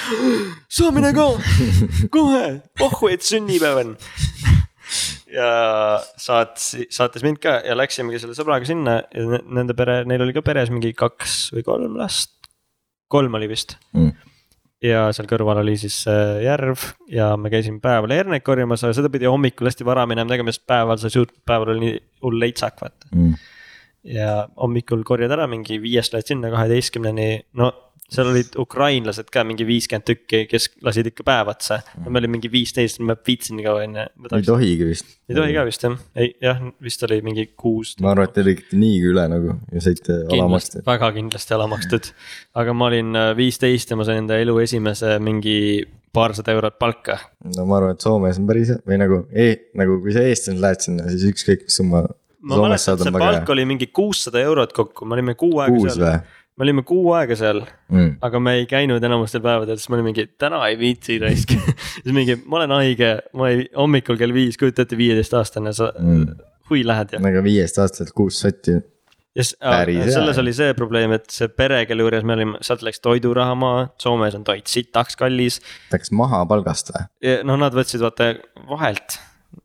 saa mine ka, kohe, pohhu, et sünnipäev on. [LAUGHS] ja saatis, saatis mind ka ja läksimegi selle sõbraga sinna ja ne- nende pere, neil oli ka peres mingi kaks või kolm last. kolm oli vist Mm. ja seal kõrval oli siis äh, järv ja me käisime päeval herneid korjamas, aga seda pidi hommikul hästi vara minema tegema, sest päeval sa ei suutnud, päeval oli nii hull leitsak vaata. Mm. ja hommikul korjad ära mingi viiest lähed sinna kaheteistkümneni, no seal olid ukrainlased ka mingi viiskümmend tükki, kes lasid ikka päev otsa. me olime mingi viisteist, ma viitsin kaua onju. ei tohigi vist. ei tohi ka vist jah, ei jah, vist oli mingi kuus. ma arvan, et te tegite niigi üle nagu ja saite alamast. väga kindlasti ala makstud, aga ma olin äh, viisteist ja ma sain enda elu esimese mingi paarsada eurot palka. no ma arvan, et Soomes on päris hea või nagu e, nagu kui sa eestlasena lähed sinna, siis ükskõik mis summa. ma mäletan, et see palk oli mingi kuussada eurot kokku, me olime kuu aega seal, me olime kuu aega seal, mm.? aga me ei käinud enamustel päevadel, siis ma olin mingi, täna ei viitsi raisk. [LAUGHS] siis mingi, ma olen haige, ma ei, hommikul kell viis, kujuta ette, viieteistaastane, sa Mm. hui lähed ja. nagu viiest aastaselt kuus sotti. ja s- Päris hea. selles oli see probleem, et see pere, kelle juures me olime, sealt läks toiduraha maha, Soomes on toit sitaks kallis. Läks maha palgast või? noh, nad võtsid vaata vahelt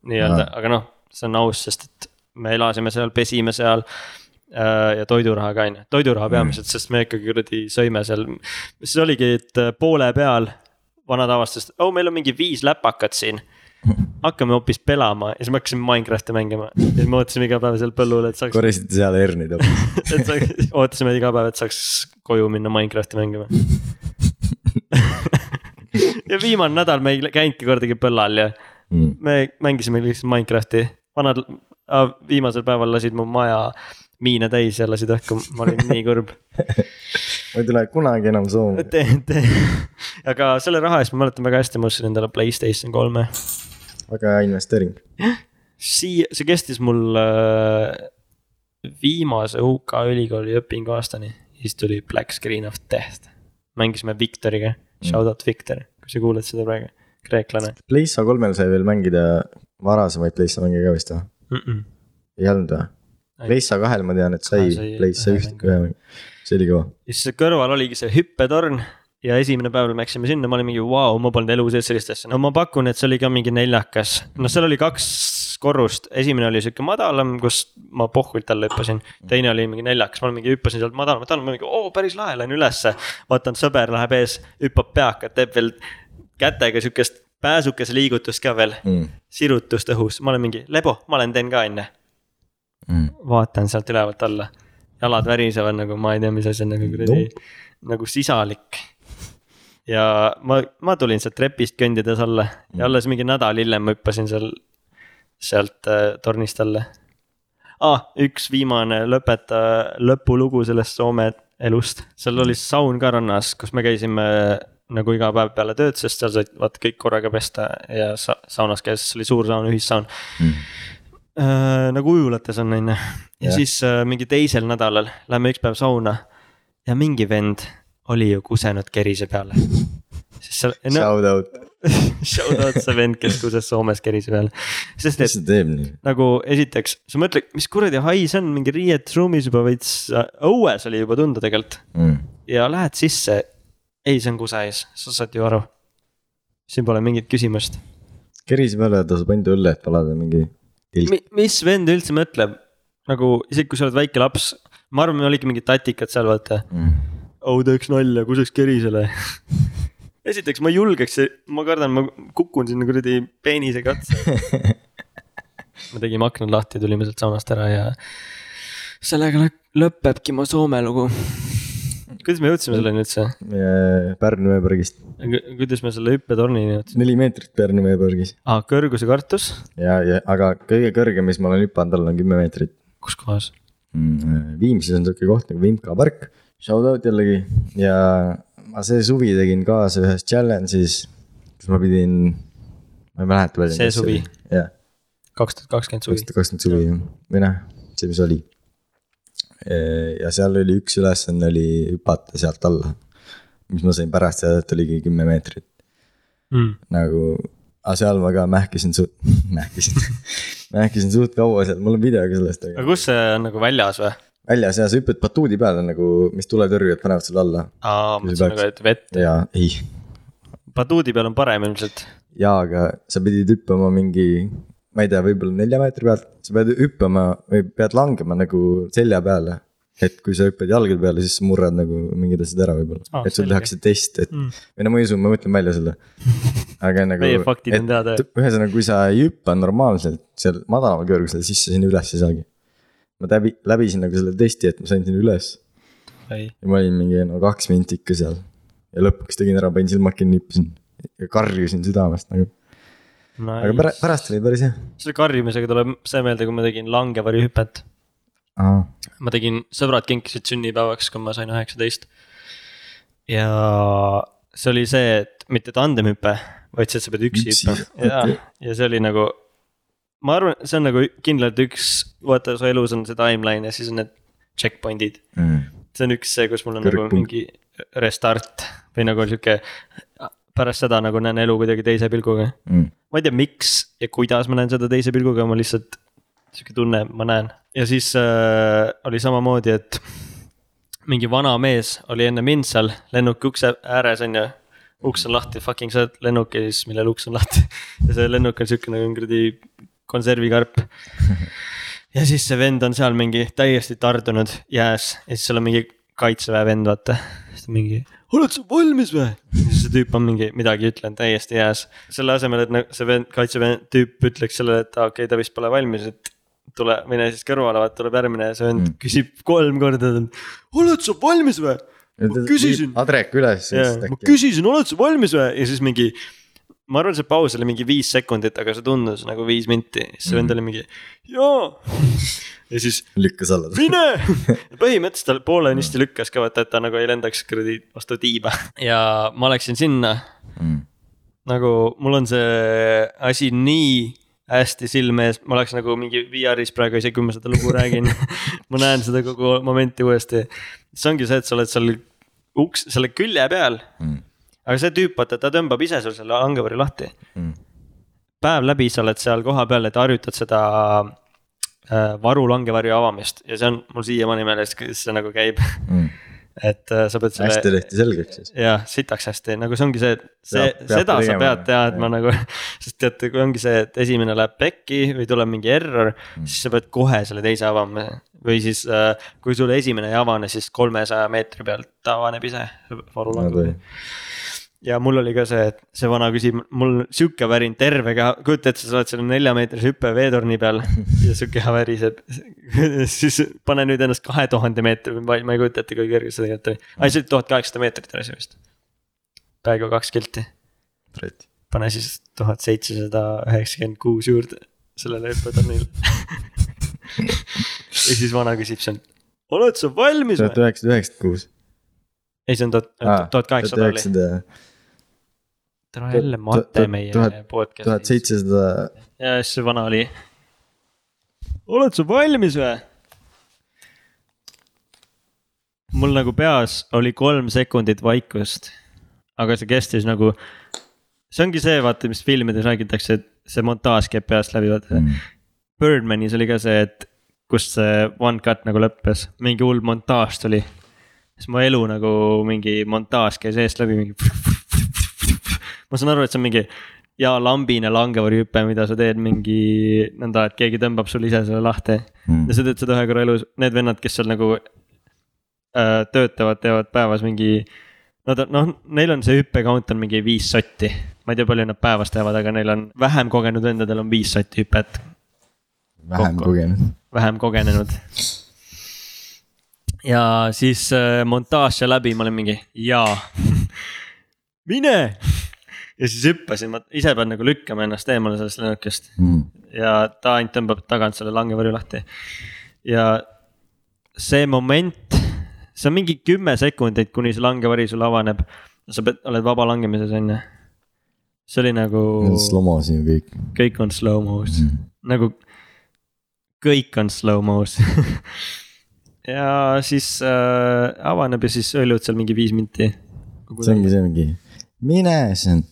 nii-öelda, Aa. aga noh, see on aus, sest et me elasime seal, pesime seal ja toiduraha ka on ju, toiduraha peamiselt, sest me ikkagi kuradi sõime seal. siis oligi, et äh, poole peal vanad avastasid, oh, meil on mingi viis läpakat siin. hakkame hoopis pelama ja siis me hakkasime Minecrafti mängima ja siis me ootasime iga päev seal põllul, et saaks, korjasite seal herneid [LAUGHS] hoopis. et saaks, ootasime iga päev, et saaks koju minna Minecrafti mängima. [LAUGHS] ja viimane nädal me ei käinudki kordagi põllal ja Mm. me mängisime lihtsalt Minecrafti, vanad, viimasel päeval lasid mu maja miine täis ja lasid õhku, ma olin nii kurb. ma ei tule kunagi enam tee, aga selle raha eest ma mäletan väga hästi, ma ostsin endale Playstation kolme. väga hea investeering. siia, see kestis mul äh, viimase UK ülikooli õpingu aastani, siis tuli Black Screen of Death. mängisime Victoriga, shout out Victor, kui sa kuuled seda praegu, kreeklane Playsta kolmel sai veel mängida varasemaid Playsta mänge ka vist või? mm. -mm. ei olnud või? Playsta kahel ma tean, et sai ühe üht, ühe see oli kõva. ja siis kõrval oligi see hüppetorn ja esimene päev läksime sinna, ma olin mingi vau, ma polnud elu sees sellist asja, no ma pakun, et see oli ka mingi neljakas. no seal oli kaks korrust, esimene oli sihuke madalam, kus ma pohvilt alla hüppasin. teine oli mingi neljakas, ma mingi hüppasin sealt madalamalt alla, ma mingi oo päris lahe, lähen ülesse. vaatan, sõber läheb ees, hüppab peakat, teeb veel kätega sihukest pääsukese liigutust ka veel, Mm. sirutust õhus, ma olen mingi lebo, ma olen teen ka onju. Vaatan sealt ülevalt alla, jalad värisevad nagu ma ei tea, mis asi on nagu kuradi Nope. nagu sisalik. ja ma, ma tulin sealt trepist kõndides alla ja alles mingi nädal hiljem ma hüppasin seal, sealt äh, tornist alla. Ah,. üks viimane lõpeta, lõpulugu sellest Soome elust, seal oli saun ka rannas, kus me käisime nagu iga päev peale tööd, sest seal said vaata kõik korraga pesta ja sa saunas käies, see oli suur saun, ühissaun äh,. nagu ujulates on, on ju. ja Jah. siis äh, mingi teisel nädalal lähme üks päev sauna ja mingi vend oli ju kusenud kerise peale. seal, no Shout out, [LAUGHS] shout out see vend, kes kuses Soomes kerise peale. sest et teeb nagu esiteks, sa mõtled, mis kuradi hai see on, mingi riietusruumis juba veits, õues oli juba tunda tegelikult Mm. ja lähed sisse. ei, see on kuse ees, sa saad ju aru. siin pole mingit küsimust kerise peale tasub ainult õlle, et palada mingi. Mis vend üldse mõtleb nagu isegi kui sa oled väike laps, ma arvan, me oligi mingid tatikad seal vaata. oh teeks nalja, kuseks kerisele. [LAUGHS] esiteks ma ei julgeks, ma kardan, ma kukun sinna kuradi peenisega otsa. [LAUGHS] me tegime aknad lahti, tulime sealt saunast ära ja sellega lõ- lõpebki mu Soome lugu. Kuidas me jõudsime selleni üldse? Pärnu veepargist, kuidas me selle hüppetornini jõudsime? neli meetrit Pärnu veepargis aa, kõrguse kartus, ja, ja aga kõige kõrgem, mis ma olen hüpanud all on kümme meetrit kus kohas? mm,. Viimsis on sihuke koht nagu Vimka park, shout out jällegi ja ma see suvi tegin kaasa ühes challenge'is, kus ma pidin, ma ei mäleta. See suvi?? jah, kaks tuhat kakskümmend suvi kaks. tuhat kakskümmend suvi jah. või noh, see, mis oli. Ja seal oli üks ülesanne oli hüpata sealt alla, mis ma sain pärast teada, et oligi kümme meetrit Mm. nagu, aga seal ma ka mähkisin suht, [LAUGHS] mähkisin mähkisin suht kaua seal, mul on video ka sellest, aga kus see on nagu väljas või? väljas ja sa hüppad batuudi peale nagu, mis tuletõrjujad panevad sulle alla aa, Kui mõtlesin nagu, et vett, ja ei, paduudi peal on parem ilmselt. jaa, aga sa pidid hüppama mingi, ma ei tea, võib-olla nelja meetri pealt, sa pead hüppama või pead langema nagu selja peale. et kui sa hüppad jalgade peale, siis sa murrad nagu mingid asjad ära võib-olla ah,, et sul tehakse test, et Mm. või no ma ei usu, ma mõtlen välja selle. aga [LAUGHS] nagu. Meie faktid on teada. ühesõnaga, kui sa ei hüppa normaalselt seal madalamal kõrgusel, siis sa sinna üles ei saagi. ma läbi, läbisin nagu selle testi, et ma sain sinna üles ja ma olin mingi no kaks minti ikka seal. ja lõpuks tegin ära, panin silmad kinni, hüppasin ja karjusin südamest nagu, aga pära-, nice. pärast oli päris hea. selle karjumisega tuleb see meelde, kui ma tegin langevarjuhüpet. ma tegin, sõbrad kinkisid sünnipäevaks, kui ma sain üheksateist. ja see oli see, et mitte tandemhüpe, vaid see, et sa pead üksi hüppama ja ja see oli nagu. ma arvan, see on nagu kindlalt üks, vaata su elus on see timeline ja siis on need checkpoint'id. see on üks see, kus mul on nagu Kõrgpunkt. mingi restart või nagu sihuke. Pärast seda nagu näen elu kuidagi teise pilguga. ma ei tea, miks ja kuidas ma näen seda teise pilguga, ma lihtsalt sihuke tunne, ma näen ja siis äh, oli samamoodi, et mingi vana mees oli enne mind seal lennuki ukse ääres on ju. uks on lahti, fucking sa oled lennukis, millel uks on lahti [LAUGHS] ja see lennuk on sihuke nagu kuradi konservikarp. [LAUGHS] ja siis see vend on seal mingi täiesti tardunud jääs ja siis seal on mingi kaitseväe vend, vaata. siis ta mingi, oled sa valmis või? See tüüp on mingi midagi ütlenud täiesti jääs. selle asemel, et see vend, kaitseväe tüüp ütleks sellele, et okei okay,, ta vist pole valmis, et tule, mine siis kõrvale, vaata tuleb järgmine ja see vend mm. küsib kolm korda. oled sa valmis või? ma küsisin, Adrek üles. ma küsisin, oled sa valmis või? ja siis mingi ma arvan, see paus oli mingi viis sekundit, aga see tundus nagu viis minti, siis see vend oli mingi jaa. [LAUGHS] ja siis lükkas alla. mine. [LAUGHS] põhimõtteliselt ta poolenisti lükkas ka vaata, et ta nagu ei lendaks kuradi vastu tiiba [LAUGHS] ja ma läksin sinna Mm. nagu mul on see asi nii hästi silme ees, ma oleks nagu mingi VR-is praegu isegi, kui ma seda lugu räägin. ma näen seda kogu momenti uuesti. see ongi see, et sa oled seal uks, selle külje peal. Mm. Aga see tüüp, vaata, ta tõmbab ise sul selle langevarju lahti. Mm. päev läbi sa oled seal kohapeal, et harjutad seda äh, varu langevarju avamist ja see on mul siiamaani meeles, kuidas see nagu käib. Mm. [LAUGHS] et äh, sa pead selle hästi tehti selgeks siis. jah, sitaks hästi, nagu see ongi see, see Peab-, peab seda sa pead teadma nagu. [LAUGHS] sest teate, kui ongi see, et esimene läheb pekki või tuleb mingi error mm., siis sa pead kohe selle teise avama. või siis äh,, kui sul esimene ei avane, siis kolmesaja meetri pealt avaneb ise. Ja mul oli ka see, et see vana küsib, mul sihuke värin terve keha, kujuta ette, sa oled selle neljameetrise hüppe veetorni peal [LAUGHS] ja sihuke keha väriseb. [LAUGHS] siis pane nüüd ennast kahe tuhande meetri, ma ei kujuta ette, kui kõrge see tegelikult oli. ai, see oli tuhat kaheksasada meetrit oli see vist. peaaegu kaks kilti, pane siis tuhat seitsesada üheksakümmend kuus juurde sellele hüppetornile. [LAUGHS] ja siis vana küsib seal, oled sa valmis tuhat või? üheksasada üheksakümmend kuus. ei, see on tuhat, tuhat kaheksasada oli. Täna jälle mate meie tuhat- tuhat podcast'is. seitsesada, ja siis see vana oli. oled sa valmis või? mul nagu peas oli kolm sekundit vaikust. aga see kestis nagu, see ongi see, vaata, mis filmides räägitakse, et see montaaž käib peast läbi, vaata mm.. Birdmanis oli ka see, et kus see one cut nagu lõppes, mingi hull montaaž tuli. siis mu elu nagu mingi montaaž käis eest läbi mingi. [LAUGHS] ma saan aru, et see on mingi ja lambine langevarjuhüpe, mida sa teed mingi nõnda, et keegi tõmbab sul ise selle lahti Mm. ja sa teed seda ühe korra elus, need vennad, kes seal nagu äh, töötavad, teevad päevas mingi. Nad on noh, neil on see hüppe count on mingi viis sotti, ma ei tea, palju nad päevas teevad, aga neil on vähem kogenud vendadel on viis sotti hüpet, vähem Kokku. kogenud. vähem kogenenud. ja siis äh, montaaž sai läbi, ma olin mingi jaa, [LAUGHS] mine. Ja siis hüppasin, ma ise pean nagu lükkama ennast eemale sellest lennukist Mm. ja ta ainult tõmbab tagant selle langevarju lahti. ja see moment, see on mingi kümme sekundit, kuni see langevari sul avaneb. sa pead, oled vaba langemises on ju. see oli nagu, Slow-mo's ju kõik. kõik on slow-mo's mm., nagu kõik on slow-mo's [LAUGHS] ja siis äh, avaneb ja siis õljud seal mingi viis minti. see ongi see mingi, mine, see on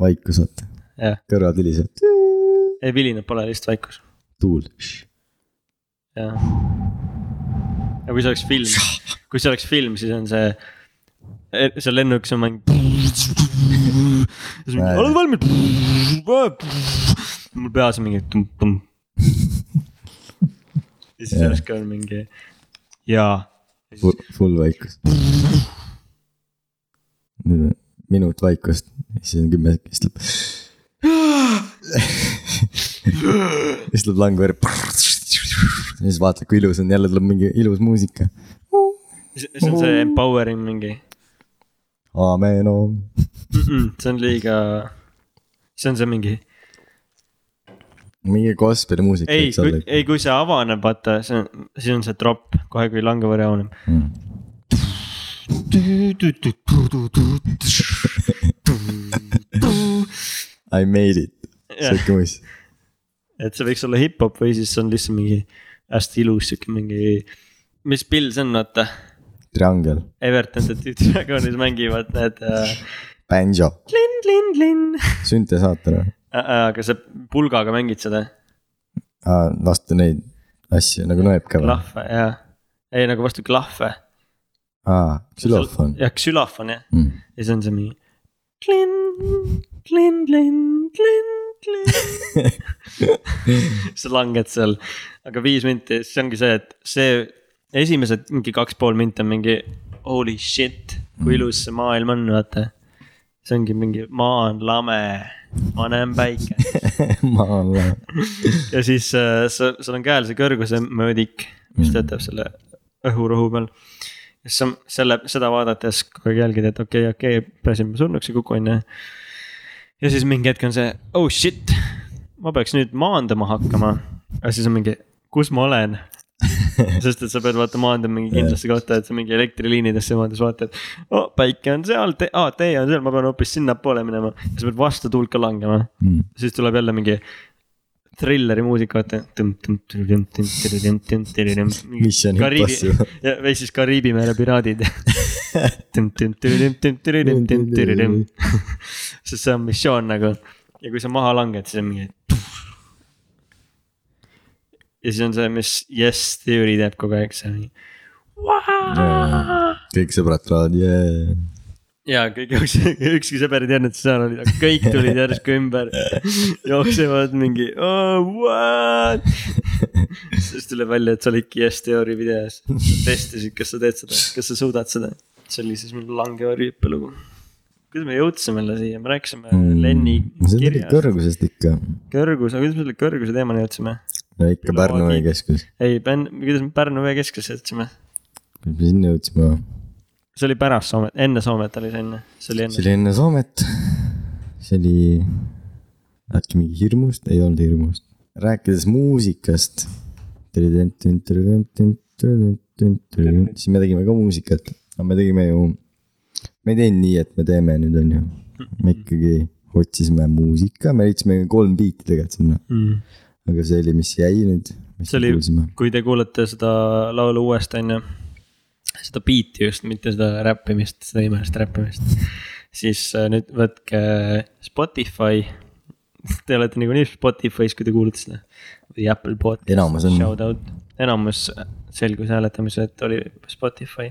vaikus, vaata, jah, kõrvad helisevad, ei vilinad pole lihtsalt vaikus, tuul. jah. ja kui see oleks film, kui see oleks film, siis on see, see lennuk, see on mingi. oled valmis? mul peas on mingi tum-tum. ja siis järsku on mingi jaa. Full vaikus. nüüd on minut vaikust, siis on kümme, siis tuleb. [LAUGHS] siis tuleb langvõrd. siis vaatad, kui ilus on, jälle tuleb mingi ilus muusika. see on see empowering mingi Amen, mm. -mm, see on liiga, see on see mingi, mingi gospeli muusika ei, ei, kui see avaneb, vaata, see on, siis on see drop kohe, kui langevarju avaneb. [LAUGHS] I made it, siuke muist. et see võiks olla hip-hop või siis on lihtsalt mingi hästi ilus sihuke mingi, mis pill see on, vaata. triangel, Everton The Dragonis mängivad need äh, banjo, linn, linn, linn. süntesaator. aga sa pulgaga mängid seda, vastu neid asju nagu nõeb ka või? klahve ja, ei nagu vastu klahve. aa, xülofon. jah, ksülofon jah, Mm. ja siis on see mingi. klinn, klinn, klinn, klinn, [LAUGHS] klinn. sa langed seal, aga viis minti, see ongi see, et see esimesed mingi kaks pool minti on mingi holy shit, kui ilus see maailm on, vaata. see ongi mingi maa on lame, ma näen päike [LAUGHS] maa on lahe. [LAUGHS] ja siis äh, sul on käel see kõrguse mõõdik, mis töötab selle õhurohu peal. Siis selle, seda vaadates kogu aeg jälgid, et okei okay,, okei okay,, pääsime surnuks ei kuku, on ju. ja siis mingi hetk on see, oh shit, ma peaks nüüd maandama hakkama. aga siis on mingi, kus ma olen [LAUGHS] sest et sa pead vaata maandama mingi kindlasse kohta, et sa mingi elektriliinidesse maandudes vaatad. oh, päike on seal, tee, aa, tee on seal, ma pean hoopis sinnapoole minema. ja sa pead vastu tuult ka langema mm.. siis tuleb jälle mingi trilleri muusika, vaata. Mission Impossible. või siis Kariibi mere piraadid. sest see on missioon nagu ja kui sa maha langed, siis on mingi. ja siis on see, mis Yes Theory teeb kogu aeg, see on mingi. kõik sõbrad tulevad, jee. Ja kõik jooksid, [LAUGHS] ükski sõber ei teadnud, et sa seal olid, aga kõik tulid järsku ümber. jooksevad mingi oh,, what. siis tuleb välja, et sa olidki Yes Theory videos, testisid, kas sa teed seda, kas sa suudad seda. see oli siis mul langevarju hüppelugu. kuidas me jõudsime jälle siia, me rääkisime Lenni Mm. see tuli kirjast, kõrgusest ikka. kõrgus, aga kuidas me selle kõrguse teemani jõudsime? no ikka Pärnu veekeskus. ei, kuidas me Pärnu veekeskusesse jõudsime? kuidas me sinna jõudsime? See oli pärast Soomet, enne Soomet oli see enne, see oli see enne. oli enne Soomet. see oli äkki mingi hirmust, ei olnud hirmust. rääkides muusikast. siis me tegime ka muusikat, aga me tegime ju, me ei teinud nii, et me teeme nüüd on ju. me ikkagi otsisime muusika, me leidsime kolm biiti tegelikult sinna, Mm. aga see oli, mis jäi nüüd. see oli, kui te kuulete seda laulu uuesti, on ju. Seda beat'i just, mitte seda räppimist, seda imelist räppimist. siis äh, nüüd võtke Spotify. Te olete niikuinii Spotify's, kui te kuulate seda. või Apple podcast. Enamus on. Shout out, enamus selgus hääletamisel, et oli Spotify.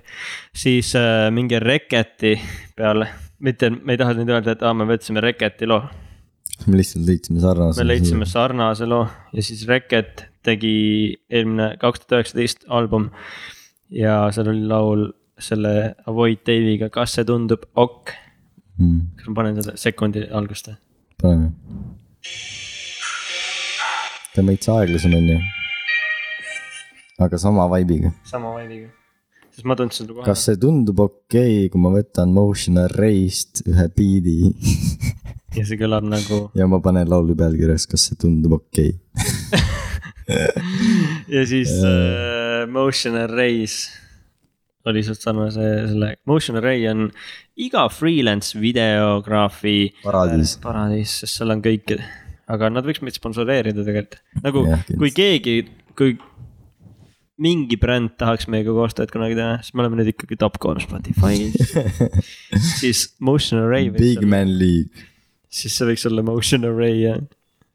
siis äh, minge Reketi peale, mitte, me ei taha nüüd öelda, et aa, me võtsime Reketi loo me lihtsalt leidsime sarnase. me leidsime sarnase loo ja siis Reket tegi eelmine kaks tuhat üheksateist album. Ja seal oli laul selle Avoid Dave'iga, kas see tundub ok, mm,. kas ma panen seda sekundi algust või? paneme. ta on veits aeglasem on ju. aga sama vibe'iga. sama vibe'iga, sest ma tundsin seda kohe. kas see tundub okei okay,, kui ma võtan Motion Array'st ühe biidi ja see kõlab nagu ja ma panen laulu pealkirjas, kas see tundub okei okay. [LAUGHS] ja siis äh, Motion Arrays oli suht sarnase selle, Motion Array on iga freelance videograafi paradiis. paradiis, sest seal on kõik, aga nad võiks meid sponsoreerida tegelikult, nagu ja, kui keegi, kui mingi bränd tahaks meiega koostööd kunagi teha, siis me oleme nüüd ikkagi top kolm Spotify's. [LAUGHS] siis Motion Array Big olla, Man League. siis see võiks olla Motion Array jah,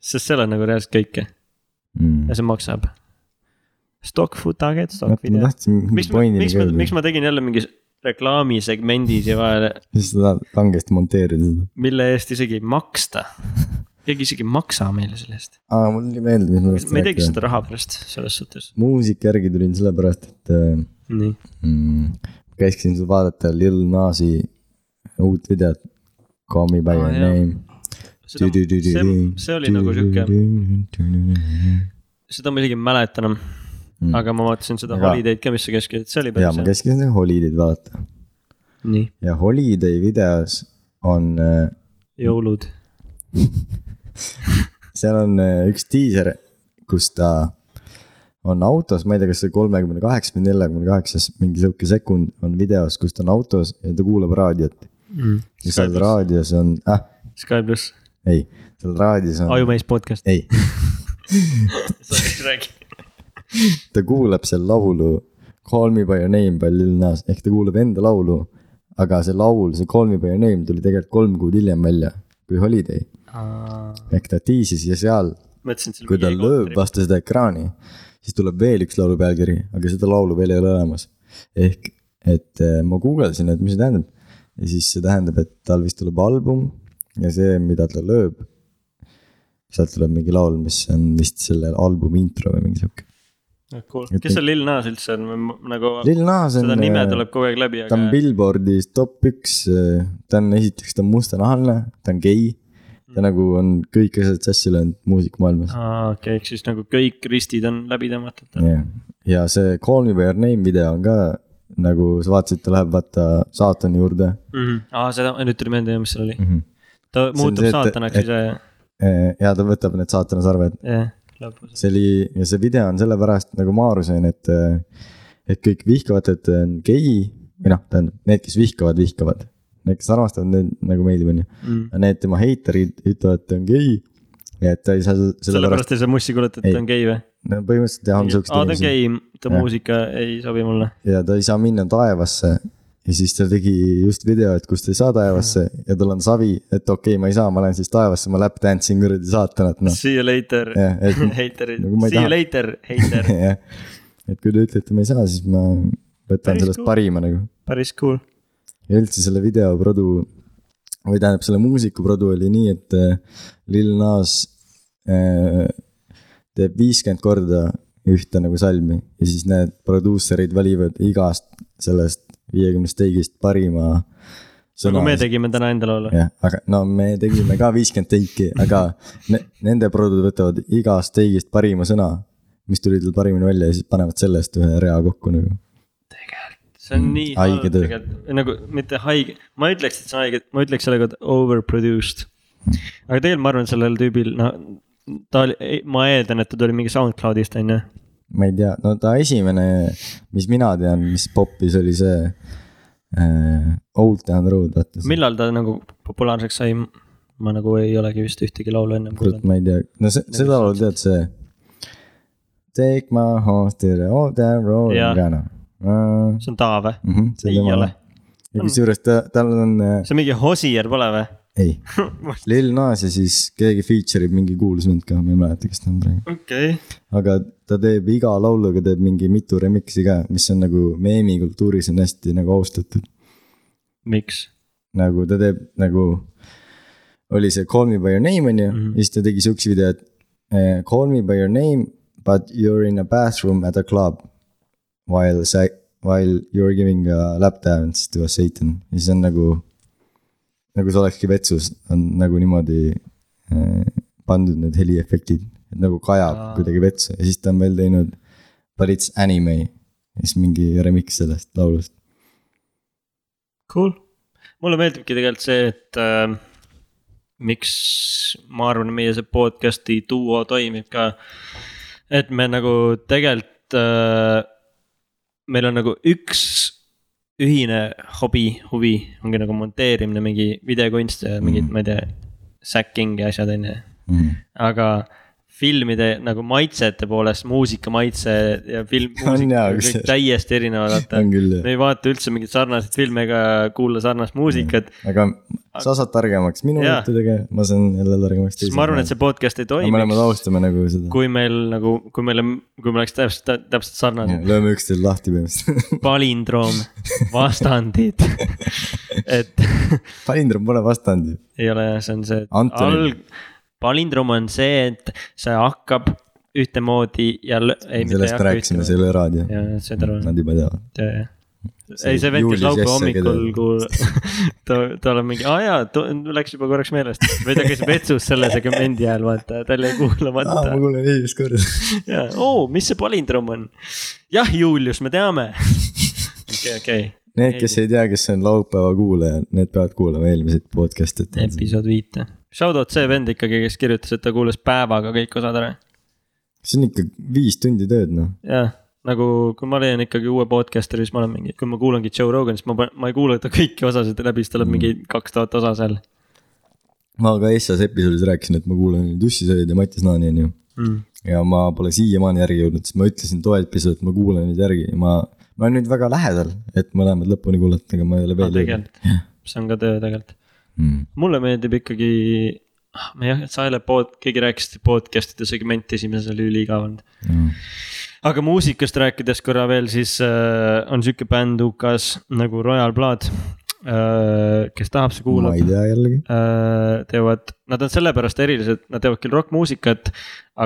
sest seal on nagu reaalselt kõike mm. ja. see maksab. Stock footage, stock ma video. tahtsin miks mingi ma, pointini miks ma, ma tegin jälle mingi reklaamisegmendi siia vahele, siis sa tahad kangesti monteerida seda. mille eest isegi ei maksta. keegi isegi ei maksa meile selle eest. aa, mul tuli meelde, mis ma me ei tegi seda raha pärast, selles suhtes. muusika järgi tulin sellepärast, et äh, nii, mm, käisin vaadata Lil Nasi uut videot. Call me by your jah. name. see, see, see oli nagu sihuke, seda ma isegi ei mäleta enam. Mm. aga ma vaatasin seda Aga- Holiday'd ka, mis sa käskisid, see oli päris ma hea. käskisin seda Holiday'd vaadata nii, ja Holiday videos on äh, jõulud. [LAUGHS] seal on äh, üks diiser, kus ta on autos, ma ei tea, kas see kolmekümne kaheksa või neljakümne kaheksas mingi sihuke sekund on videos, kus ta on autos ja ta kuulab raadiot. ja seal raadios on, ah, Sky pluss, ei, seal raadios on, Ajumees podcast, ei, [LAUGHS] ta kuulab seal laulu Call me by your name by Lil Nas ehk ta kuulab enda laulu. aga see laul, see Call me by your name tuli tegelikult kolm kuud hiljem välja kui Holiday. Ehk ta tiisis ja seal kui ta lööb vastu seda ekraani, siis tuleb veel üks laulu pealkiri, aga seda laulu veel ei ole olemas. ehk, et eh, ma guugeldasin, et mis see tähendab. Ja siis see tähendab, et tal vist tuleb album ja see, mida ta lööb. sealt tuleb mingi laul, mis on vist selle albumi intro või mingi sihuke. cool, kes see Lil Nas üldse on, nagu Lil Nas on. seda nime tuleb kogu aeg läbi, ta on aga Billboardis top üks, ta on esiteks, ta on mustanahaline, ta on gei. ta nagu on kõik asjad sassi löönud muusikamaailmas. aa, okei, ehk siis nagu kõik ristid on läbi tõmmatud. jah, ja see Call me by your name video on ka nagu sa vaatasid, ta läheb vaata saatani juurde aa, seda, nüüd tuli meelde, mis seal oli. mm. -hmm. Ta muutub see, saatanaks ise, ja ta võtab need saatana sarved jah, lõpus. see oli ja see video on sellepärast nagu ma aru sain, et, et kõik vihkavad, et on gei või noh, tähendab need, kes vihkavad, vihkavad. Need, kes armastavad, need nagu meeldib, on ju. Mm. aga need tema heiterid ütlevad, et ta on gei. ja et ta ei saa sellepärast, sellepärast ei saa mussi kuulutada, et ta on gei või? no põhimõtteliselt jah, on siuksed aa, ta on gei, ta muusika ei sobi mulle. ja ta ei saa minna taevasse ja siis ta tegi just video, et kus ta ei saa taevasse ja tal on savi, et okei okay,, ma ei saa, ma lähen siis taevasse, ma lap dance in kuradi saatanat, noh. See you later jah, et [LAUGHS] heiterid Nagu see you taha- later, heiter, jah, et kui te ütlete, ma ei saa, siis ma võtan sellest cool. parima nagu. päris cool. ja üldse selle video produ või tähendab, selle muusiku produ oli nii, et äh, Lil Nas äh, teeb viiskümmend korda ühte nagu salmi ja siis need produusserid valivad igast sellest viiekümnest teigist parima. nagu me tegime täna enda laulu. jah, aga no me tegime ka viiskümmend teiki, aga ne, nende produd võtavad igast teigist parima sõna, mis tuli tal parimini välja ja siis panevad sellest ühe rea kokku nagu. see on nii Mm, haige halb tegelikult, nagu mitte haige, ma ei ütleks, et see on haige, ma ütleks selle kohta overproduced. aga tegelikult ma arvan, sellel tüübil, no ta oli, ma eeldan, et ta tuli mingi SoundCloudist on ju. Ma ei tea, no ta esimene, mis mina tean, mis popis, oli see äh, Old Town Road, vaata. millal ta nagu populaarseks sai? ma nagu ei olegi vist ühtegi laulu ennem kuulnud. ma ei tea, no see, seda laulu tead see. Take my horse to the old town road see on ta või? ei ei ole. ja kusjuures ta, tal on äh,, see on mingi Hosier pole või? Ei, [LAUGHS] Lil Nas ja siis keegi feature ib mingi kuulus vend ka, ma ei mäleta, kes ta on praegu. okei, aga ta teeb iga lauluga teeb mingi mitu remix'i ka, mis on nagu meemikultuuris on hästi nagu austatud. miks? nagu ta teeb nagu, oli see Call me by your name on ju mm. -hmm. ja siis ta tegi siukse video, et eh, call me by your name but you are in a bathroom at a club while sa-, while you are giving a lap dance to a satan ja siis on nagu, nagu sa olekski vetsus, on nagu niimoodi eh, pandud need heliefektid, et nagu kajab Aa. kuidagi vetsu ja siis ta on veel teinud but it's anime ja siis mingi remix sellest laulust. Cool, mulle meeldibki tegelikult see, et äh, miks ma arvan, meie see podcast'i duo toimib ka. et me nagu tegelikult äh,, meil on nagu üks ühine hobi, huvi ongi nagu monteerimine, mingi videokunst ja mingid mm., ma ei tea, säkking ja asjad on ju, aga filmide nagu maitsete poolest, muusika maitse ja film, [LAUGHS] muusika täiesti erinevad, [LAUGHS] vaata me ei vaata üldse mingeid sarnaseid filme ega kuula sarnast muusikat, aga sa saad targemaks minu juttudega, ma saan jälle targemaks siis ma arvan, et see podcast ei me mõlemad toimiks, austame nagu seda. kui meil nagu, kui meil kui me oleks täpselt, täpselt sarnased. lööme üksteist lahti põhimõtteliselt. [LAUGHS] palindroom, vastandid, et palindroom pole vastand ju. ei ole jah, see on see, et Antonin. alg-, palindroom on see, et see hakkab ühtemoodi ja sellest rääkisime, see ei ole raadio. Nad juba teavad. ei, see vend, kes laupäeva hommikul kuul-, [LAUGHS] ta, tal on mingi, aa jaa, läks juba korraks meelest. või ta käis vetsus selle segmendi ajal, vaata, tal jäi aa, ma kuulamata. kuulen esimest korda. [LAUGHS] jaa, oo, mis see palindroom on? jah, Julius, me teame. okei, okei. Need, kes ei tea, kes on laupäeva kuulajad, need peavad kuulama eelmiseid podcast'e. episood viite. Shout out see vend ikkagi, kes kirjutas, et ta kuulas päevaga kõik osad ära. see on ikka viis tundi tööd noh. jah, nagu kui ma leian ikkagi uue podcaster'i, siis ma olen mingi, kui ma kuulangi Joe Rogan'it, siis ma, ma ei kuula ta kõiki osasid läbi, siis tal on mingi kaks tuhat osa seal ma ka Essas episoodis rääkisin, et ma kuulan nüüd Jussi Sõid ja Mattias Naani on ju. mm.. ja ma pole siiamaani järgi jõudnud, sest ma ütlesin too episood, et ma kuulan nüüd järgi ja ma, ma olen nüüd väga lähedal, et mõlemad lõpuni kuulata, aga ma ei ole veel see on ka töö tegelikult. Mm. mulle meeldib ikkagi, ma jah, sa ei ole pod-, keegi rääkis, podcast'ide segment esimeses oli üliigav olnud. Mm. aga muusikast rääkides korra veel, siis äh, on sihuke bänd UK-s nagu Royal Blood äh,. kes tahab, see ma kuulab ei tea jällegi. äh, teevad, nad on sellepärast erilised, nad teevad küll rokkmuusikat,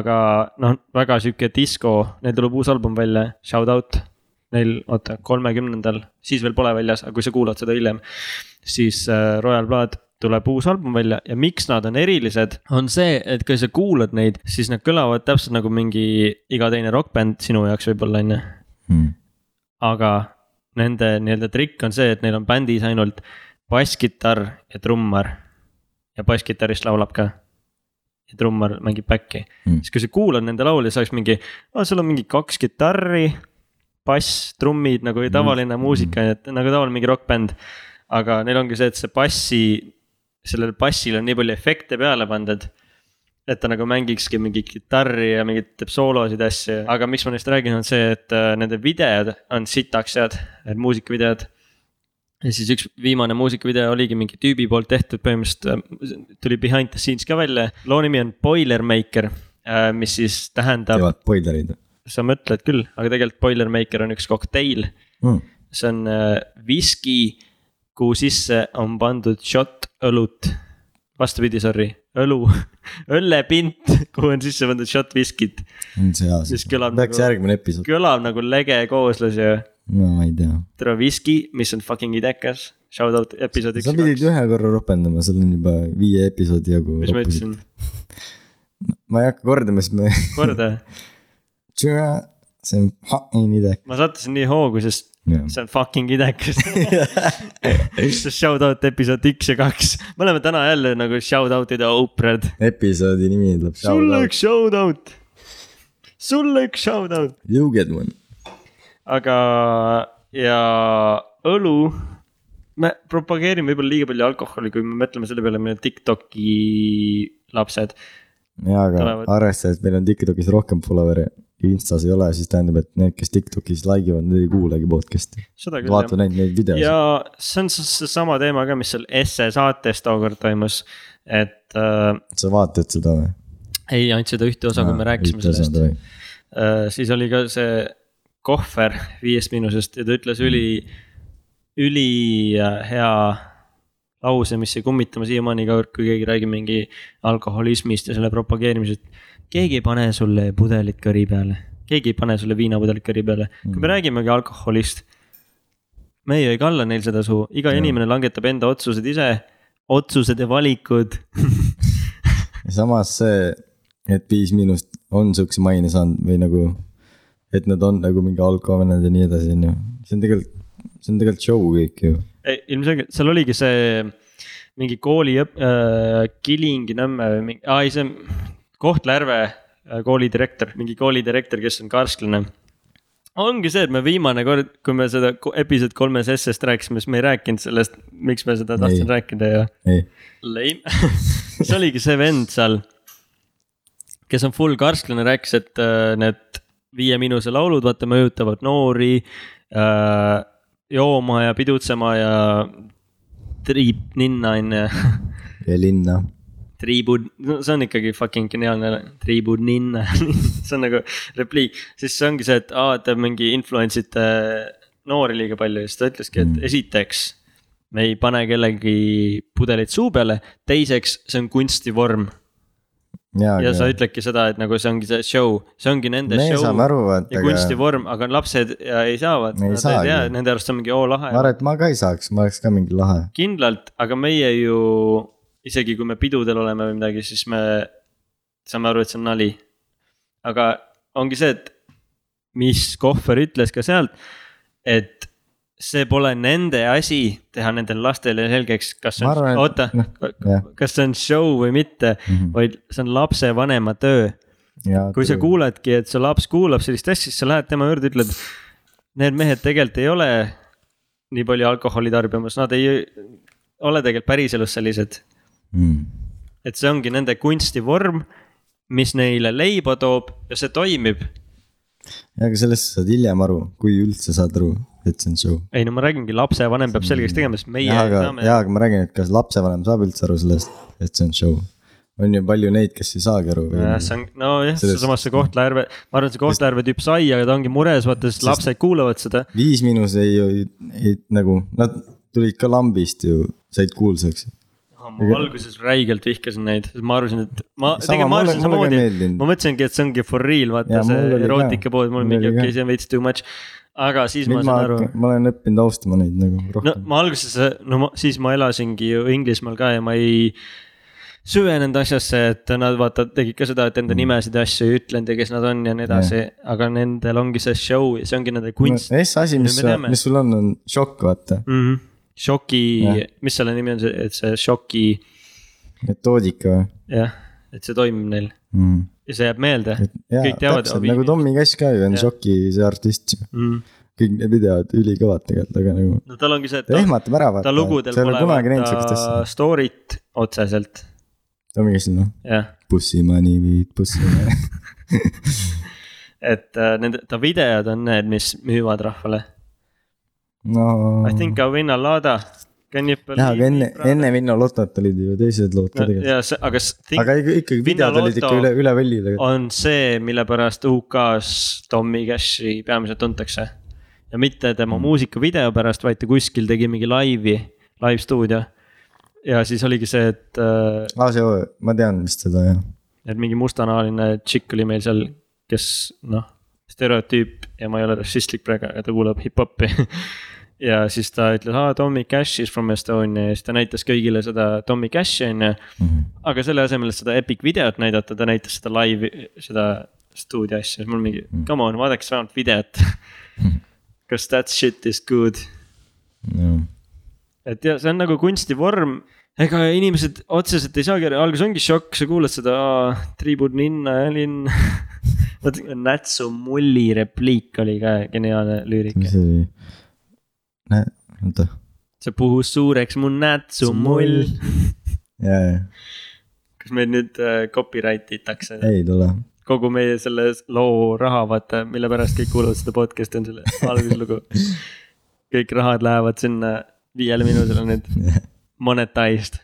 aga noh, väga sihuke disko, neil tuleb uus album välja, shout out. Neil, oota, kolmekümnendal, siis veel pole väljas, aga kui sa kuulad seda hiljem, siis äh, Royal Blood tuleb uus album välja ja miks nad on erilised, on see, et kui sa kuulad neid, siis nad kõlavad täpselt nagu mingi iga teine rokkbänd sinu jaoks võib-olla on ju Mm. aga nende nii-öelda trikk on see, et neil on bändis ainult basskitarr ja trummar. ja basskitarrist laulab ka. ja trummar mängib back'i Mm. mm. siis kui sa kuulad nende laule, siis oleks mingi, seal on mingi kaks kitarri. bass, trummid nagu tavaline muusika, et nagu tavaline mingi rokkbänd. Aga neil ongi see, et see bassi, sellel bassil on nii palju efekte peale pandud et ta nagu mängikski mingit kitarri ja mingit teeb soolosid asju, aga miks ma neist räägin, on see, et äh, nende videod on sitaks head, muusikavideod. ja siis üks viimane muusikavideo oligi mingi tüübi poolt tehtud, põhimõtteliselt äh, tuli behind the scenes ka välja, loo nimi on Boilermaker, mis siis tähendab, teevad boilerid sa mõtled küll, aga tegelikult Boilermaker on üks kokteil mm.. see on äh, viski, kuhu sisse on pandud shot õlut. vastupidi, sorry, õlu, [LAUGHS] õllepint, kuhu on sisse pandud shot viskit. Siis kõlab peaks nagu- kõlab nagu lege kooslus ju. no ma ei tea. tere viski, mis on fucking idekas. Shout out episood üks sa pidid ühe korra ropendama, sul on juba viie episoodi jagu. mis ma ütlesin, [LAUGHS] ma ei hakka kordama, sest me, korda. [LAUGHS] see on fucking idek. ma sattusin nii hoogu, sest see on fucking idekas [LAUGHS] Shout out episood üks ja kaks, me oleme täna jälle nagu shout out'ide Oprah'd episoodi nimi ütleb. sulle üks shout out, sulle üks shout out. You get one. aga, ja õlu, me propageerime võib-olla liiga palju alkoholi, kui me mõtleme selle peale, meil on Tiktoki lapsed. jaa, aga arvestades, et meil on Tiktokis rohkem follower'e ja Instas ei ole, siis tähendab, et need, kes Tiktokis like ivad, need ei kuulagi podcast'i. seda küll vaata jah. neid, videosid. ja see on seesama teema ka, mis seal Esse saates tookord toimus, et äh, sa vaatad seda või? ei, ainult seda ühte osa, kui me rääkisime sellest. Äh, siis oli ka see kohver Viiest Miinusest ja ta ütles üli, ülihea lause, mis jäi kummitama siiamaani iga kord, kui keegi räägib mingi alkoholismist ja selle propageerimisest. keegi ei pane sulle pudelit kõri peale, keegi ei pane sulle viinapudelit kõri peale, kui me räägimegi alkoholist. me ju ei kalla neil seda suhu, iga Jah. inimene langetab enda otsused ise, otsused ja valikud ja [LAUGHS] samas see, et Viis Miinust on siukse maine saanud või nagu, et nad on nagu mingi alkovennad ja nii edasi, on ju. see on tegelikult, see on tegelikult show kõik ju. Ilmselgelt seal oligi see mingi kooli õp- äh,, Kilingi-Nõmme või mingi, aa ei see on Kohtla-Järve äh, koolidirektor, mingi koolidirektor, kes on karsklane. ongi see, et me viimane kord, kui me seda episood kolmes S-st rääkisime, siis me ei rääkinud sellest, miks me seda tahtsin Ei. rääkida ja ei, lame siis oligi see vend seal, kes on full karsklane, rääkis, et äh, need Viie Miinuse laulud, vaata mõjutavad noori äh, jooma ja pidutsema ja triib ninna on ju. ja linna. triibud, no see on ikkagi fucking geniaalne, triibud ninna, [LAUGHS] see on nagu repliik, siis see ongi see, et aa, te mingi influence ite noori liiga palju ja siis ta ütleski, et Mm. esiteks. me ei pane kellegi pudelit suu peale, teiseks, see on kunstivorm ja, ja sa ütledki seda, et nagu see ongi see show, see ongi nende me show aru, et ja aga kunstivorm, aga lapsed ei saa, vaata, Ei nad ei saagi. tea, nende arust on mingi oo lahe ma. arvan, et ma ka ei saaks, ma oleks ka mingi lahe. kindlalt, aga meie ju isegi kui me pidudel oleme või midagi, siis me saame aru, et see on nali. aga ongi see, et mis Kohver ütles ka sealt, et see pole nende asi teha nendele lastele selgeks, kas see on, arvan, oota jah., kas see on show või mitte mm. -hmm. vaid see on lapsevanema töö kui sa. kuuledki, et su laps kuulab sellist asja, siis sa lähed tema juurde, ütled. Need mehed tegelikult ei ole nii palju alkoholi tarbimas, nad ei ole tegelikult päriselus sellised. Mm. et see ongi nende kunstivorm, mis neile leiba toob ja see toimib. ja aga sellest saad hiljem aru, kui üldse saad aru, et see on show. ei no ma räägingi, lapsevanem peab selgeks tegema, sest meie ja aga, saame ja aga ma räägin, et kas lapsevanem saab üldse aru sellest, et see on show. on ju palju neid, kes ei saagi aru. jah, see on, nojah, seesamas see Kohtla-Järve, ma arvan, see Kohtla-Järve tüüp sai, aga ta ongi mures, vaata, sest lapsed kuulavad seda. viis miinus ei, ei, ei nagu, nad tulid ka lambist ju, said kuulsaks. Ma alguses räigelt vihkasin neid, ma arvasin, et ma tegelikult ma arvasin samamoodi ma mõtlesingi, et see ongi for real, vaata mul see oli ka. erootika pood, mul mingi okei, see on veits too much. aga siis ma nüüd ma saan aru, ma olen õppinud austama neid nagu no rohkem. ma alguses, no ma, siis ma elasingi ju Inglismaal ka ja ma ei süvenenud asjasse, et nad vaata tegid ka seda, et enda Mm. nimesid ja asju ei ütlenud ja kes nad on ja nii edasi, aga nendel ongi see show ja see ongi nende kunst S asi, mis Nüüd me, teame. mis sul on, on šokk, vaata. mm. -hmm. Šoki mis selle nimi on, see, et see šoki metoodika või jah, et see toimib neil mm.? ja see jääb meelde. Kõik teavad, nagu Tommy Cash ka ju on šoki see artist ju. Mm. kõik need videod ülikõvad tegelikult, aga nagu no tal ongi see, et ta ta, ehmatab ära vaata. ta lugudel pole vaata story't otseselt, Tommy Cashil noh, jah. bussimani viid bussimani. et äh, nende, ta videod on need, mis müüvad rahvale. no. I think I win a lada. Can you believe jaa, aga enne enne Vinno Lotot olid ju teised lood ka no,. tegelikult. ja see, aga think aga ikka- ikkagi videod olid ikka üle, üle võlli tegelikult. on see, mille pärast UK-s Tommy Cashi peamiselt tuntakse. ja mitte tema Mm. muusikavideo pärast, vaid ta kuskil tegi mingi laivi, live stuudio. ja siis oligi see, et, aa, see, ma tean vist seda jah. et mingi mustanahaline tšikk oli meil seal, kes noh, stereotüüp ja ma ei ole rassistlik praegu, aga ta kuulab hip-hopi. [LAUGHS] ja siis ta ütles, aa Tommy Cash is from Estonia ja siis ta näitas kõigile seda Tommy Cashi on ju. Mhm. aga selle asemel, et seda epic videot näidata, ta näitas seda live, seda stuudio asja, siis mul mingi Mm. come on, vaadake vähemalt videot. [LAUGHS] kas that shit is good, et ja see on nagu kunstivorm. Ega inimesed otseselt ei saagi, alguses ongi šokk, sa kuulad seda "Aa, triibud ninna ja linn. [LAUGHS] vaata Nätsu mulli repliik oli ka geniaalne lüürika mis. see oli? näe, oota. see puhus suureks mu Nätsu mull. [LAUGHS] jaa, jaa, kas meid nüüd äh, copyright itakse? ei tule. kogu meie selle loo raha, vaata, mille pärast kõik kuulavad seda podcast'i on selle alguslugu. [LAUGHS] kõik rahad lähevad sinna viiele minutile nüüd monetized.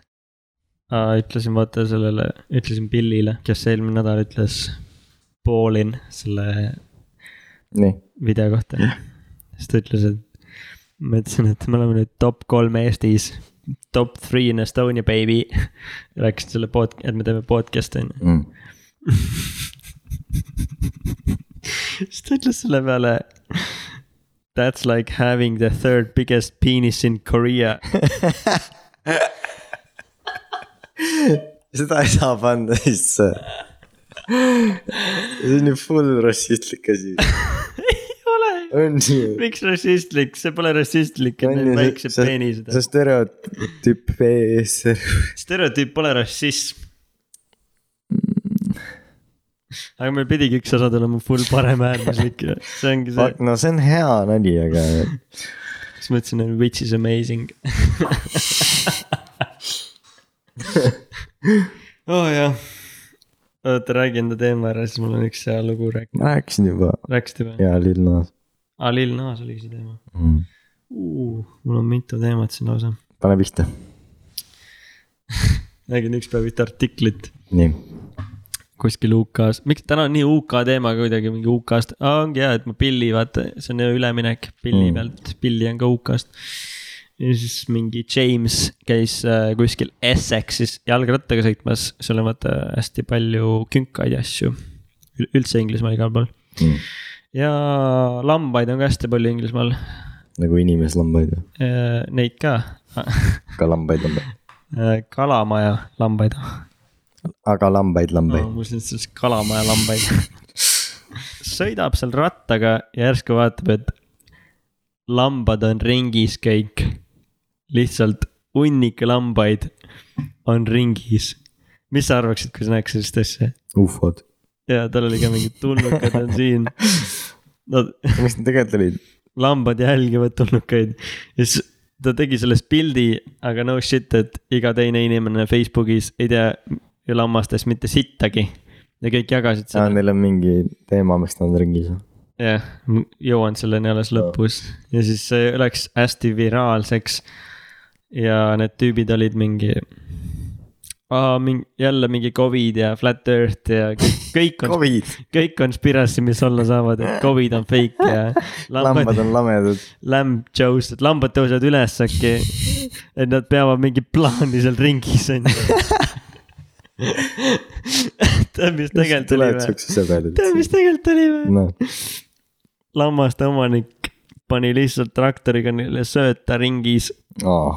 ütlesin vaata sellele, ütlesin Billile, kes eelmine nädal ütles Paulin selle nii, video kohta. siis ta ütles, et ma ütlesin, et me oleme nüüd top kolm Eestis, top three in Estonia baby. rääkisin selle pod-, et me teeme podcast'i on ju. mm.. siis ta ütles selle peale. That's like having the third biggest penis in Korea. [LAUGHS] [LAUGHS] seda ei saa panna sisse. see on ju full rassistlik asi. [LAUGHS] on ju. miks rassistlik, see pole rassistlik, et neil väiksed peenised see stereotüüp stereotüüp pole rassism. aga meil pidigi üks osa tulema full paremäärmuslik ja see ongi see, no see on hea nali, aga [LAUGHS] siis ma ütlesin, et which is amazing. [LAUGHS] oh jah, oota räägi enda teema ära, siis mul on üks hea lugu rääkida, ma rääkisin juba rääkisid juba? ja Lil Nas aa, Lil Nas oligi see teema mm.. uh,. mul on mitu teemat siin lausa. pane pihta, [LAUGHS] nägin ükspäev ühte artiklit nii. Kuskil UK-s, miks täna on nii UK teema ka kuidagi mingi UK-st, ongi hea, et ma pilli vaata, see on ju üleminek pilli Mm. pealt, pilli on ka UK-st. ja siis mingi James käis äh, kuskil Essexis jalgrattaga sõitmas, seal on vaata hästi palju künkaid ja asju. üldse Inglismaal igal pool Mm. ja lambaid on ka hästi palju Inglismaal, nagu inimeslambaid või? neid ka. ka lambaid on. kalamaja lambaid aga lambaid, no,. lambaid. mul siin siis kalamaja lambaid. sõidab seal rattaga ja järsku vaatab, et lambad on ringis kõik. lihtsalt hunnik lambaid on ringis. mis sa arvaksid, kui sa näeks sellist asja? ufod. ja tal oli ka mingid tulnukad on siin. Nad, mis need tegelikult olid? lambad jälgivad tulnukaid ja siis ta tegi sellest pildi, aga no shit, et iga teine inimene Facebookis ei tea ju lammastest mitte sittagi. ja kõik jagasid seda, neil on mingi teema, miks nad on ringis. jah, jõuan selleni alles lõpus ja siis see läks hästi viraalseks. ja need tüübid olid mingi. Aa, mingi, jälle mingi Covid ja flat earth ja kõik, [LAUGHS] kõik on, kõik conspiracy, mis olla saavad, et Covid on fake ja [LAUGHS] lambad lambad, on lamedad. lamb joe's, et lambad tõusevad üles äkki. et nad peavad mingi plaani seal ringis on ju. [LAUGHS] [LAUGHS] tead, mis tegelikult oli või? tead, mis tegelikult oli või? noh, lammaste omanik pani lihtsalt traktoriga neile sööta ringis aa,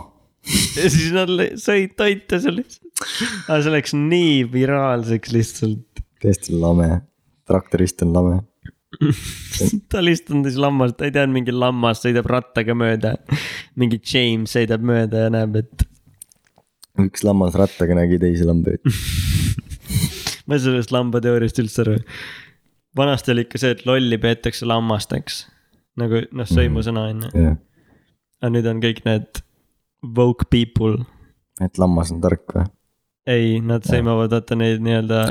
ja siis nad sõid toite seal lihtsalt. aga see läks nii viraalseks lihtsalt. tõesti lame. traktorist on lame. [LAUGHS] ta lihtsalt on siis lammas, ta ei teadnud, mingi lammas sõidab rattaga mööda. mingi James sõidab mööda ja näeb, et üks lammas rattaga nägi teisi lambaid. [LAUGHS] ma ei saa sellest lambateooriast üldse aru. vanasti oli ikka see, et lolli peetakse lammasteks. nagu noh, sõimusõna on ju, aga nüüd on kõik need woke people. et lammas on tark või? ei, nad sõimavad vaata neid nii-öelda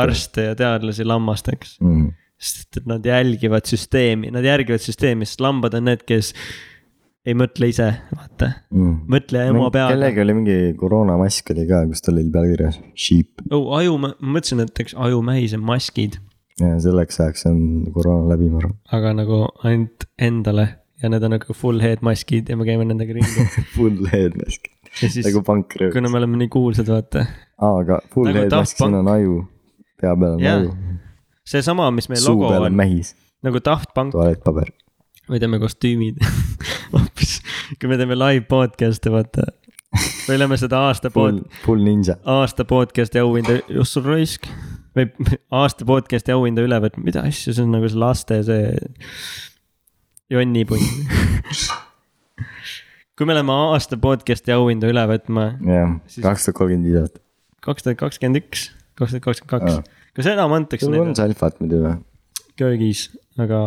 arste ja teadlasi lammasteks. okei. sest et nad jälgivad süsteemi, nad järgivad süsteemi, sest lambad on need, kes ei mõtle ise, vaata. mõtle ema peaga. kellelgi oli mingi koroonamask oli ka, kus tal oli peal kirjas sheep oh, aju, ma mõtlesin, et eks ajumähis on maskid, ja selleks ajaks on koroona läbi, ma arvan. aga nagu ainult endale ja need on nagu full head maskid ja me käime nendega ringi. [LAUGHS] Full head mask, ja siis, nagu pankrööv. kuna me oleme nii kuulsad, vaata. aa, aga full Nagu head mask, siin on aju, pea peal on Jaa. aju, seesama, mis meie suu logo peal on on, mähis, nagu Daft Punk, tualettpaber. Me teeme kostüümid [LAUGHS] hoopis, kui me teeme live podcast'e, vaata. me oleme seda aasta pod-,, full ninja. aasta podcast'i auhinda, just sul raisk. või [LAUGHS] aasta podcast'i auhinda üle võtma, mida asja, see on nagu see laste see jonnipunt. [LAUGHS] kui me läheme aasta podcast'i auhinda üle võtma jah, kaks tuhat kolmkümmend viis aastat. kaks tuhat kakskümmend üks, kaks tuhat kakskümmend kaks, kas enam antakse sul on neid see alfat muidu või? köögis, aga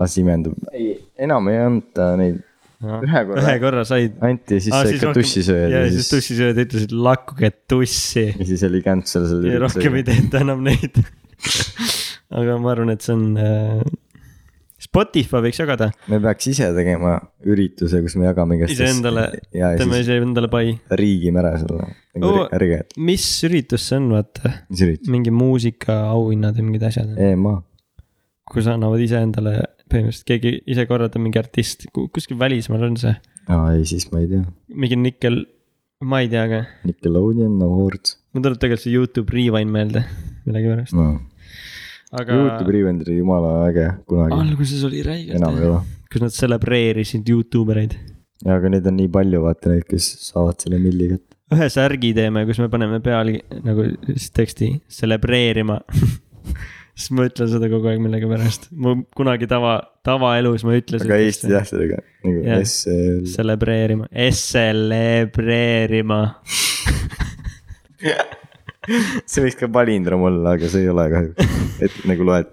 las imendub. ei, enam ei anta neid, Ühe korra. ühe korra said. anti ja siis sai ikka tussisööjad ja ja siis siis, tussisööjad ütlesid lakkuge tussi ja siis oli cancel selle ja rohkem ei. tehta enam neid. [LAUGHS] aga ma arvan, et see on äh,. Spotify võiks jagada me peaks ise tegema ürituse, kus me jagame igast. iseendale, ja teeme iseendale pai. riigimere sulle, nagu Oo. oh. ärge, mis üritus see on, vaata, mingi muusikaauhinnad ja mingid asjad, EMA, kus annavad iseendale põhimõtteliselt keegi ise korraldab mingi artist, kuskil välismaal on see, aa ei, siis ma ei tea. mingi Nickel, ma ei tea ka, Nickelodeon Awards mul tuleb tegelikult see Youtube Rewind meelde millegipärast, no.. aga Youtube Revend oli jumala äge kunagi, alguses oli räigelt enam ei ole. kus nad celebreerisid Youtube ereid. ja aga neid on nii palju, vaata neid, kes saavad selle milli kätte. ühe särgi teeme, kus me paneme peale nagu siis teksti celebreerima. [LAUGHS] siis ma ütlen seda kogu aeg millegipärast, ma kunagi tava, tavaelus ma ütlesin. aga eesti tähtedega, nagu Jah. S, Celebreerima, [LAUGHS] celebreerima. [LAUGHS] see võiks ka palindrom olla, aga see ei ole kahjuks, et nagu loed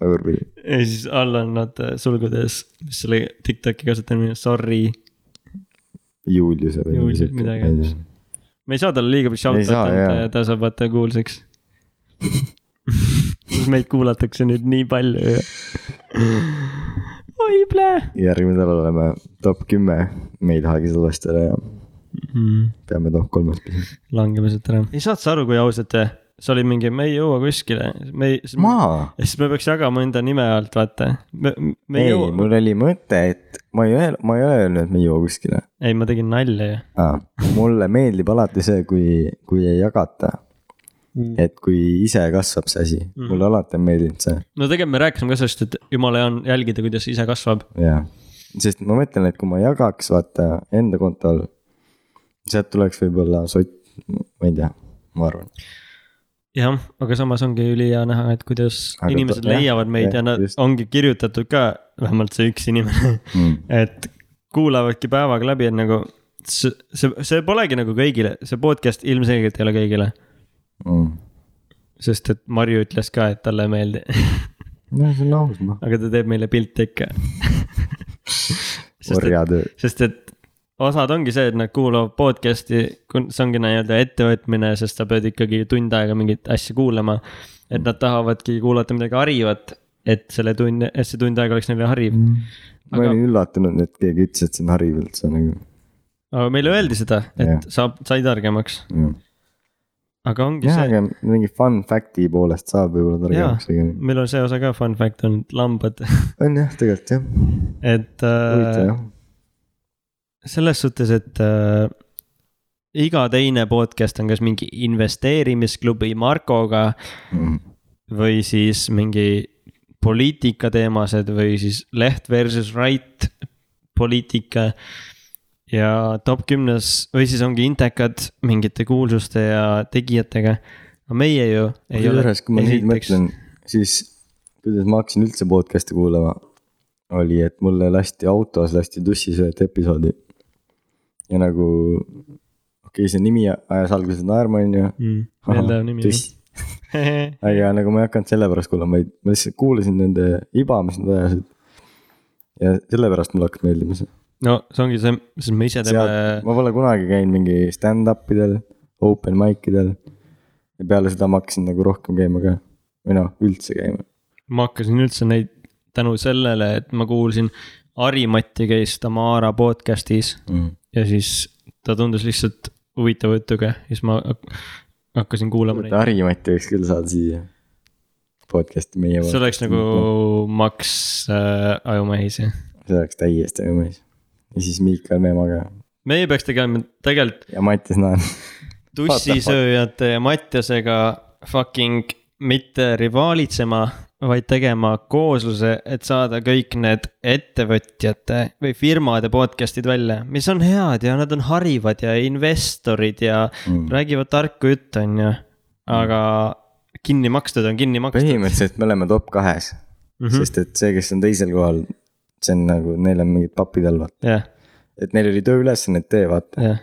tagurpidi. ja siis all on nad äh, sulgudes, mis selle TikTok'i kasutamine, sorry. Juliuse või Julius- midagi. me ei saa talle liiga palju shout saa, out jaa. anda ja ta saab vaata kuulsaks. [LAUGHS] [LAUGHS] meid kuulatakse nüüd nii palju ja. oi plee järgmine nädal oleme top kümme, me ei tahagi salvestada ja mm.. peame top kolmas püsima. langeme sealt ära. ei saad sa aru, kui ausalt, see oli mingi, me ei jõua kuskile, me ei. ja siis me peaks jagama enda nime alt, vaata. ei mul oli mõte, et ma ei öelnud, ma ei ole öelnud, et me ei jõua kuskile ei ma tegin nalja ju. ah,. mulle meeldib alati see, kui, kui ei jagata, et kui ise kasvab see asi, mulle alati on meeldinud see no tegelikult me rääkisime ka sellest, et jumala hea on jälgida, kuidas ise kasvab. jah, sest ma mõtlen, et kui ma jagaks vaata enda kontol, sealt tuleks võib-olla sott, ma ei tea, ma arvan. jah, aga samas ongi ülihea näha, et kuidas Aga inimesed jah, leiavad meid jah, ja nad just. ongi kirjutatud ka, vähemalt see üks inimene, Mm. [LAUGHS] et kuulavadki päevaga läbi, et nagu see, see, see polegi nagu kõigile, see podcast ilmselgelt ei ole kõigile. Mm. Sest et Marju ütles ka, et talle ei meeldi, no see on aus noh, aga ta teeb meile pilte ikka. orjatöö, sest et osad ongi see, et nad kuulavad podcast'i, see ongi nii-öelda ettevõtmine, sest sa pead ikkagi tund aega mingit asja kuulama. et nad tahavadki kuulata midagi harivat, et selle tund, et see tund aega oleks neile hariv. ma aga- olin üllatunud, et keegi ütles, et see on hariv üldse nagu. aga meile öeldi seda, et Jah. saab, sai targemaks, aga ongi jah, see, aga mingi fun fact'i poolest saab võib-olla targemaks tegelikult. meil on see osa ka fun fact on lambad, [LAUGHS] on jah, tegelikult jah, et äh, selles suhtes, et äh, iga teine podcast on kas mingi investeerimisklubi Markoga Mm. või siis mingi poliitikateemased või siis leht versus right poliitika. Ja top kümnes või siis ongi intekad mingite kuulsuste ja tegijatega. aga meie ju ei ole. kusjuures, kui ma nüüd mõtlen, siis kuidas ma hakkasin üldse podcast'e kuulama, oli, et mulle lasti autos lasti tussisööt episoodi. ja nagu okei okay,, see nimi ajas alguses naerma, on ju. mm,. Meeldev nimi. aga nagu ma ei hakanud selle pärast kuulama, vaid ma lihtsalt kuulasin nende iba, mis nad ajasid. ja sellepärast mulle hakkas meeldima see. No see ongi see, sest me ise teeme, ma pole kunagi käinud mingi stand-up idel, open mic idel. ja peale seda ma hakkasin nagu rohkem käima ka, või noh, üldse käima. ma hakkasin üldse neid tänu sellele, et ma kuulsin Harimati käis Tamara podcast'is Mm. ja siis ta tundus lihtsalt huvitava jutuga, siis ma hak- hakkasin kuulama neid. Harimati võiks küll saada siia podcast'i meie. see oleks nagu Max äh, Ajumehis jah. see oleks täiesti võimas. Ja siis Miikal Meemaa ka meie peaks tegema tegelikult ja Mattias Naan. tussisööjate ja Mattiasega fucking mitte rivaalitsema, vaid tegema koosluse, et saada kõik need ettevõtjate või firmade podcast'id välja, mis on head ja nad on harivad ja investorid ja mm. räägivad tarku juttu, on ju. aga kinni makstud on kinni makstud. põhimõtteliselt me oleme top kahes mm. -hmm. sest et see, kes on teisel kohal, see on nagu, neil on mingid papid all, vaata. jah, et neil oli tööülesannet tee, vaata. jah,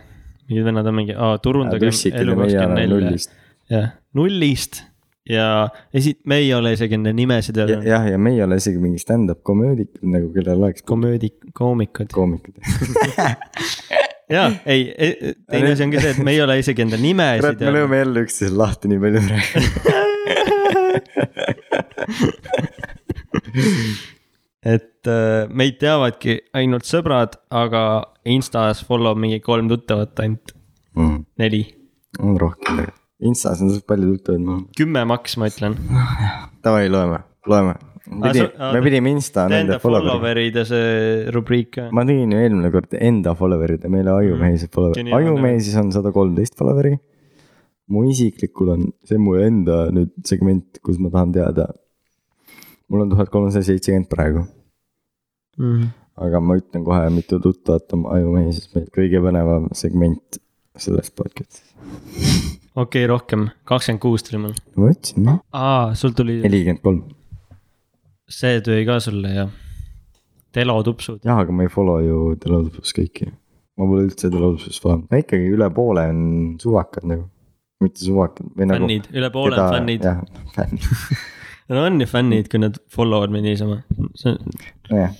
mingid vennad on mingi, turundage tussikid elu kakskümmend neli. jah, nullist ja esi-, me ei ole isegi nende nimesid öelnud. jah, ja me ei ole isegi mingi stand-up komöödikud nagu, kellel oleks komöödik, koomikud. koomikud. [LAUGHS] jaa, ei, teine asi ongi see, et me ei ole isegi enda nimesid kurat, me lööme jälle üksteisele lahti nii palju praegu. [LAUGHS] et äh, meid teavadki ainult sõbrad, aga Instas follow mingi kolm tuttavat ainult, neli, on rohkem tegelikult. Instas on palju tuttavaid mul. kümme maks, ma ütlen. Davai, loeme, loeme. Aa, pidi, sa- aa, me pidime Insta Enda nende follower'i. follower'id ja see rubriik ma tegin ju eelmine kord enda follower'id ja meile Ajumehised follower See, nii on, Ajumehises on sada kolmteist follower'i. mu isiklikul on, see on mu enda nüüd segment, kus ma tahan teada. Mul on tuhat kolmsada seitsekümmend praegu, Mhm. aga ma ütlen kohe, mitu tuttavat on Ajumehises meil, kõige põnevam segment selles podcast'is. okei, rohkem, kakskümmend kuus tuli mul. ma ütlesin, noh, aa, sul tuli, nelikümmend kolm. see tuli ka sulle jah. Telo tupsud, jah, aga ma ei follow ju Telodupus kõiki. ma pole üldse Telodupus follow, no ikkagi üle poole on suvakad nagu, mitte suvakad või nagu. fännid, üle poole on fännid. jah, fännid, [LAUGHS] no on ju fännid, kui nad follow vad meid niisama. on- nojah,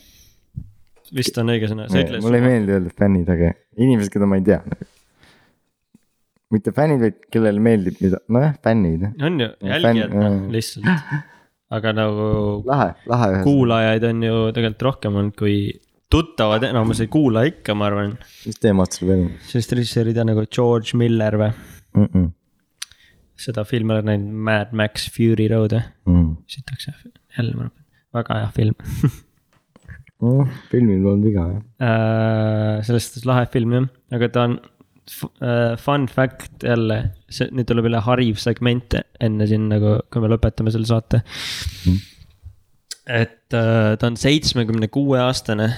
vist on õige sõna, sa ütle. mulle ei meeldi öelda fännid, aga inimesed, keda ma ei tea. mitte fännid, vaid kellele meeldib, mida, nojah, fännid. on ju, jälgijad noh jaa. lihtsalt. aga nagu lahe, lahe kuulajaid on ju tegelikult rohkem olnud kui tuttavad enamus ei kuula ikka, ma arvan. mis teemad sul veel sellist režissööri tean nagu George Miller või, mm? -mm. Seda filmi olen näinud, Mad Max Fury Road või, Mm. sitaks jah, jälle ma arvan, väga hea film [LAUGHS] Oh, filmil polnud viga jah. äh,. selles suhtes lahe film jah, aga ta on äh, fun fact jälle, see nüüd tuleb üle hariv segment enne siin nagu, kui me lõpetame selle saate Mhm. et äh, ta on seitsmekümne kuue aastane.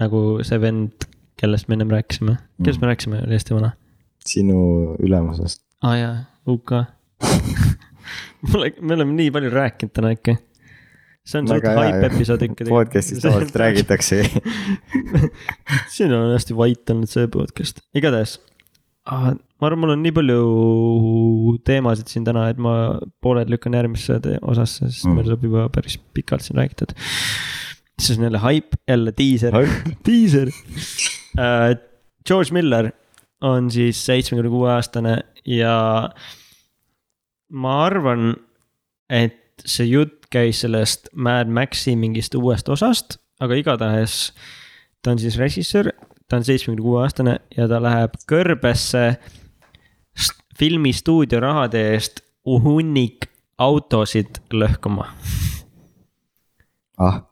nagu see vend, kellest me ennem rääkisime, kellest me rääkisime, oli hästi vana. sinu ülemusest. Aa ah, jaa, UK Mul, me oleme nii palju rääkinud täna ikka. see on suht hype episood ikka. podcast'is [LAUGHS] tavaliselt. räägitakse. [LAUGHS] siin on hästi vait olnud see podcast, igatahes ah,. ma arvan, mul on nii palju teemasid siin täna, et ma pooled lükkan järgmisse te- osasse, sest Mm. meil saab juba päris pikalt siin räägitud. siis on jälle hype, jälle diiser, diiser [LAUGHS] uh,. George Miller on siis seitsmekümne kuue aastane ja ma arvan, et see jutt käis sellest Mad Maxi mingist uuest osast, aga igatahes ta on siis režissöör, ta on seitsmekümne kuue aastane ja ta läheb kõrbesse st- filmistuudio rahade eest hunnik autosid lõhkuma. ah,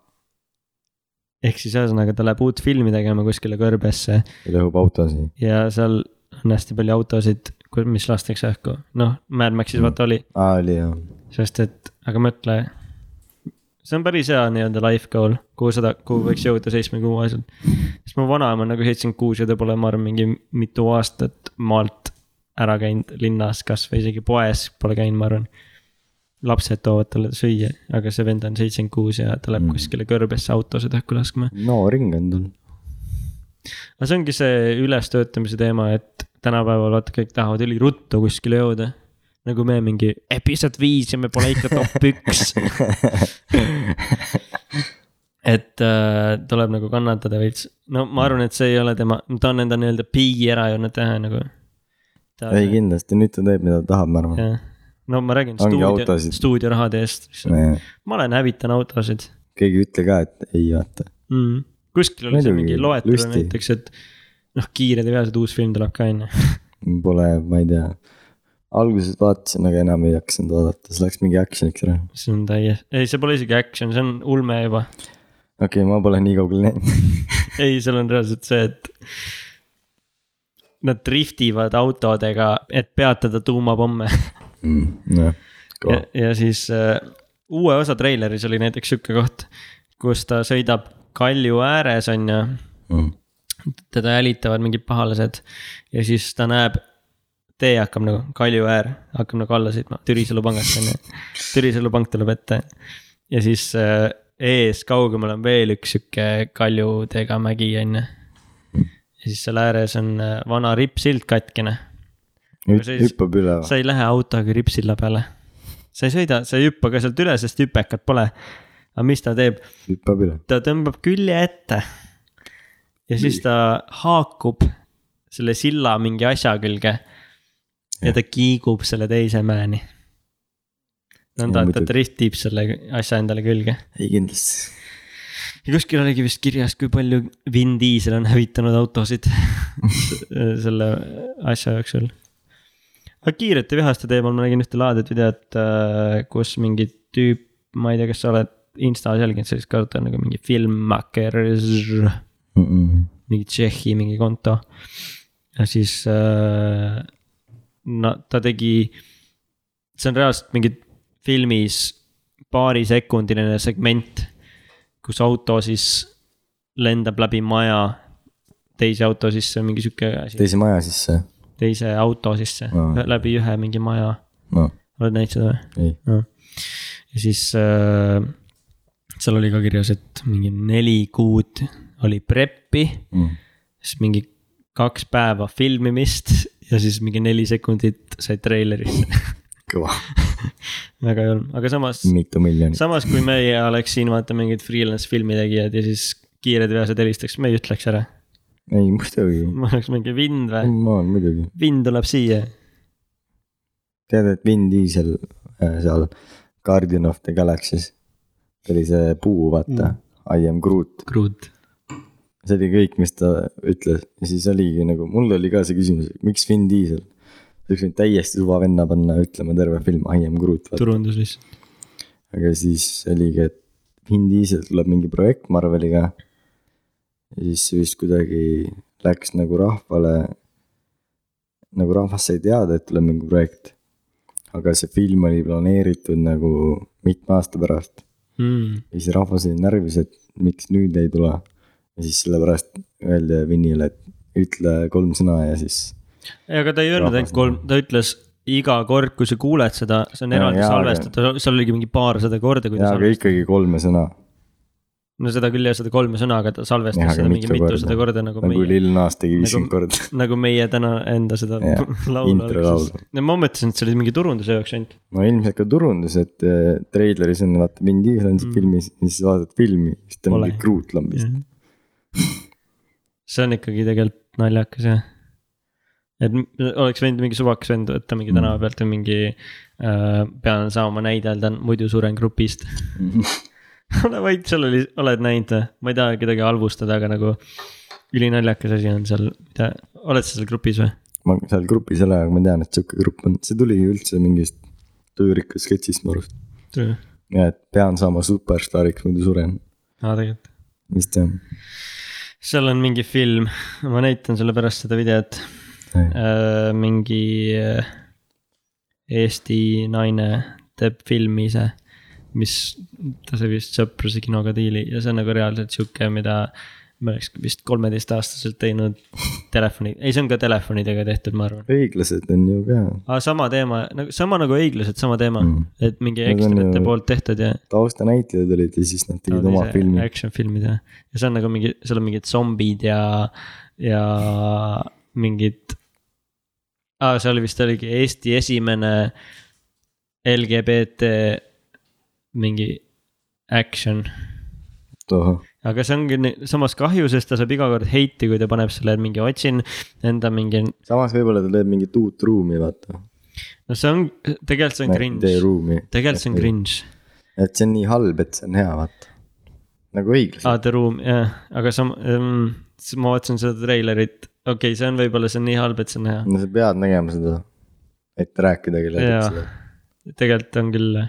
ehk siis ühesõnaga, ta läheb uut filmi tegema kuskile kõrbesse lõhub autosid. ja seal on hästi palju autosid, mis lastakse õhku. noh, Mad Maxis vaata oli, aa, oli jah. sest et, aga mõtle. see on päris hea nii-öelda life goal, kuhu seda, kuhu võiks jõuda seitsmekümne kuue aastaselt. sest mu vanaema on nagu seitsekümmend kuus ja ta pole, ma arvan, mingi mitu aastat maalt ära käinud linnas, kasvõi isegi poes pole käinud, ma arvan. Lapsed toovad talle süüa, aga see vend on seitsekümmend kuus ja ta läheb Mm. kuskile kõrbesse autosid õhku laskma. no ring on tal. aga see ongi see ülestöötamise teema, et tänapäeval vaata kõik tahavad üliruttu kuskile jõuda. nagu me mingi episood viis ja me pole ikka top [LAUGHS] üks. et äh, tuleb nagu kannatada veits, no ma arvan, et see ei ole tema, ta on enda nii-öelda piigi ära jõudnud teha nagu. ei kindlasti, nüüd ta teeb, mida ta tahab, ma arvan. No ma räägin Ongi stuudio, stuudiorahade eest, ma olen hävitan autosid keegi ei ütle ka, et ei vaata. mm.. kuskil oli see Muidugi, mingi loetelu näiteks, et noh, Kiired ja veased uus film tuleb ka on ju. [LAUGHS] Pole, ma ei tea. alguses vaatasin, aga enam ei jaksanud vaadata, see läks mingi action'iks ära. see on täiesti, ei, see pole isegi action, see on ulme juba. okei okay,, ma pole nii kaugele näinud. [LAUGHS] ei, seal on reaalselt see, et. Nad driftivad autodega, et peatada tuumapomme [LAUGHS] jah, ja, ja siis äh, uue osa treileris oli näiteks sihuke koht, kus ta sõidab kalju ääres, on ju Mm. teda jälitavad mingid pahalased ja siis ta näeb, tee hakkab nagu, kalju äär hakkab nagu alla sõitma, Türisalu pangast on ju. Türisalu pank tuleb ette ja siis äh, ees kaugemal on veel üks sihuke kaljudega mägi on ju. ja siis seal ääres on äh, vana rippsild katkine, hüppab üle. sa ei lähe autoga rippsilla peale. sa ei sõida, sa ei hüppa ka sealt üle, sest hüpekat pole. aga mis ta teeb, hüppab üle. ta tõmbab külje ette. ja siis ta haakub selle silla mingi asja külge. ja ta kiigub selle teise mäeni. nõnda, et ta driftib selle asja endale külge. ei kindlasti. ja kuskil oligi vist kirjas, kui palju Vin Diesel on hävitanud autosid [LAUGHS] [LAUGHS] selle asja jooksul. Aga kiirete vihaste teemal ma nägin ühte laadit videot, kus mingi tüüp, ma ei tea, kas sa oled Instas jälginud sellist kontot nagu mingi filmmakers, mingi Tšehhi mingi konto. ja siis äh, no ta tegi, see on reaalselt mingi filmis paarisekundiline segment, kus auto siis lendab läbi maja teise auto sisse, mingi sihuke asi, teise maja sisse. Teise auto sisse Aa. läbi ühe mingi maja, no oled näinud seda või? ei, noh. ja siis äh, seal oli ka kirjas, et mingi neli kuud oli prep'i, siis mingi kaks päeva filmimist ja siis mingi neli sekundit sai treilerisse. kõva, [LAUGHS] väga julm, aga samas, mitu miljonit. samas kui meie oleks siin vaata mingid freelance filmi tegijad ja siis kiired veased helistaks, me ei ütleks ära. Ei muidugi, ma oleks mingi vind või, come on muidugi. vind tuleb siia. tead, et Vin Diesel äh, seal Guardian of the Galaxy's, see oli see puu, vaata mm., I am Groot. Groot. see oli kõik, mis ta ütles ja siis oligi nagu, mul oli ka see küsimus, miks Vin Diesel. sa oleks võinud täiesti suva venna panna ütlema terve film I am Groot, turundus lihtsalt. aga siis oligi, et Vin Diesel tuleb mingi projekt Marveliga. Ja siis see vist kuidagi läks nagu rahvale, nagu rahvas sai teada, et tuleb mingi projekt. aga see film oli planeeritud nagu mitme aasta pärast Mm. ja siis rahvas oli närvis, et miks nüüd ei tule. ja siis sellepärast öeldi Vinile, et ütle kolm sõna ja siis. aga ta ei öelnud ainult Rahvas- kolm, ta ütles iga kord, kui sa kuuled seda, see on eraldi salvestatud, seal oligi mingi paarsada korda, jaa, aga ikkagi kolme sõna, no seda küll jah, seda kolme sõna, aga ta salvestas aga seda mingi mitu mitusada korda. nagu nagu meie, Lil Nas tegi Nagu- viiskümmend korda. [LAUGHS] nagu meie täna enda seda [LAUGHS] laulu alguses no ma mõtlesin, et see oli mingi turunduse jaoks ainult. no ilmselt ka turundus, et äh, treileris on vaata Vin Diesel on seal Mm. filmis ja siis vaatad filmi, siis ta on mingi Groot lambist. see on ikkagi tegelikult naljakas jah. et oleks võinud mingi suvakas vend võtta mingi Mm. tänava pealt või mingi äh,, pean saama näideldan, muidu suren grupist. [LAUGHS] [LAUGHS] ole vait, seal oli, oled näinud või? ma ei taha kedagi halvustada, aga nagu ülinaljakas asi on seal, mida, oled sa seal grupis või? ma seal grupis ei ole, aga ma tean, et sihuke grupp on, see tuli üldse mingist tujurikkast sketšist mu arust. ja et pean saama superstaariks, muidu suren, aa, tegelikult. vist jah. seal on mingi film, ma näitan sulle pärast seda videot äh,. mingi äh, Eesti naine teeb filmi ise, mis, ta sai vist Sõpruse kinoga diili ja see on nagu reaalselt sihuke, mida me oleks vist kolmeteistaastaselt teinud telefoni, ei, see on ka telefonidega tehtud, ma arvan. õiglased on ju ka aga sama teema, nagu sama nagu õiglased, sama teema Mm. et mingi ekstrate poolt tehtud ja. taustanäitlejad olid ja siis nad tegid oma filmi. Action filmid jah, ja see on nagu mingi, seal on mingid zombid ja, ja mingid ah,. seal vist oligi Eesti esimene LGBT mingi action aga see ongi samas kahju, sest ta saab iga kord heiti, kui ta paneb selle mingi otsin enda mingi, samas võib-olla ta teeb mingit uut ruumi, vaata. no see on, tegelikult see on cringe, tegelikult see on. cringe. et see on nii halb, et see on hea, vaata. nagu õiglaselt aa, The Room, jah, aga sam- ähm,, ma vaatasin seda treilerit, okei okay,, see on võib-olla, see on nii halb, et see on hea. no sa pead nägema seda, et rääkida kellelegi tegelikult on küll,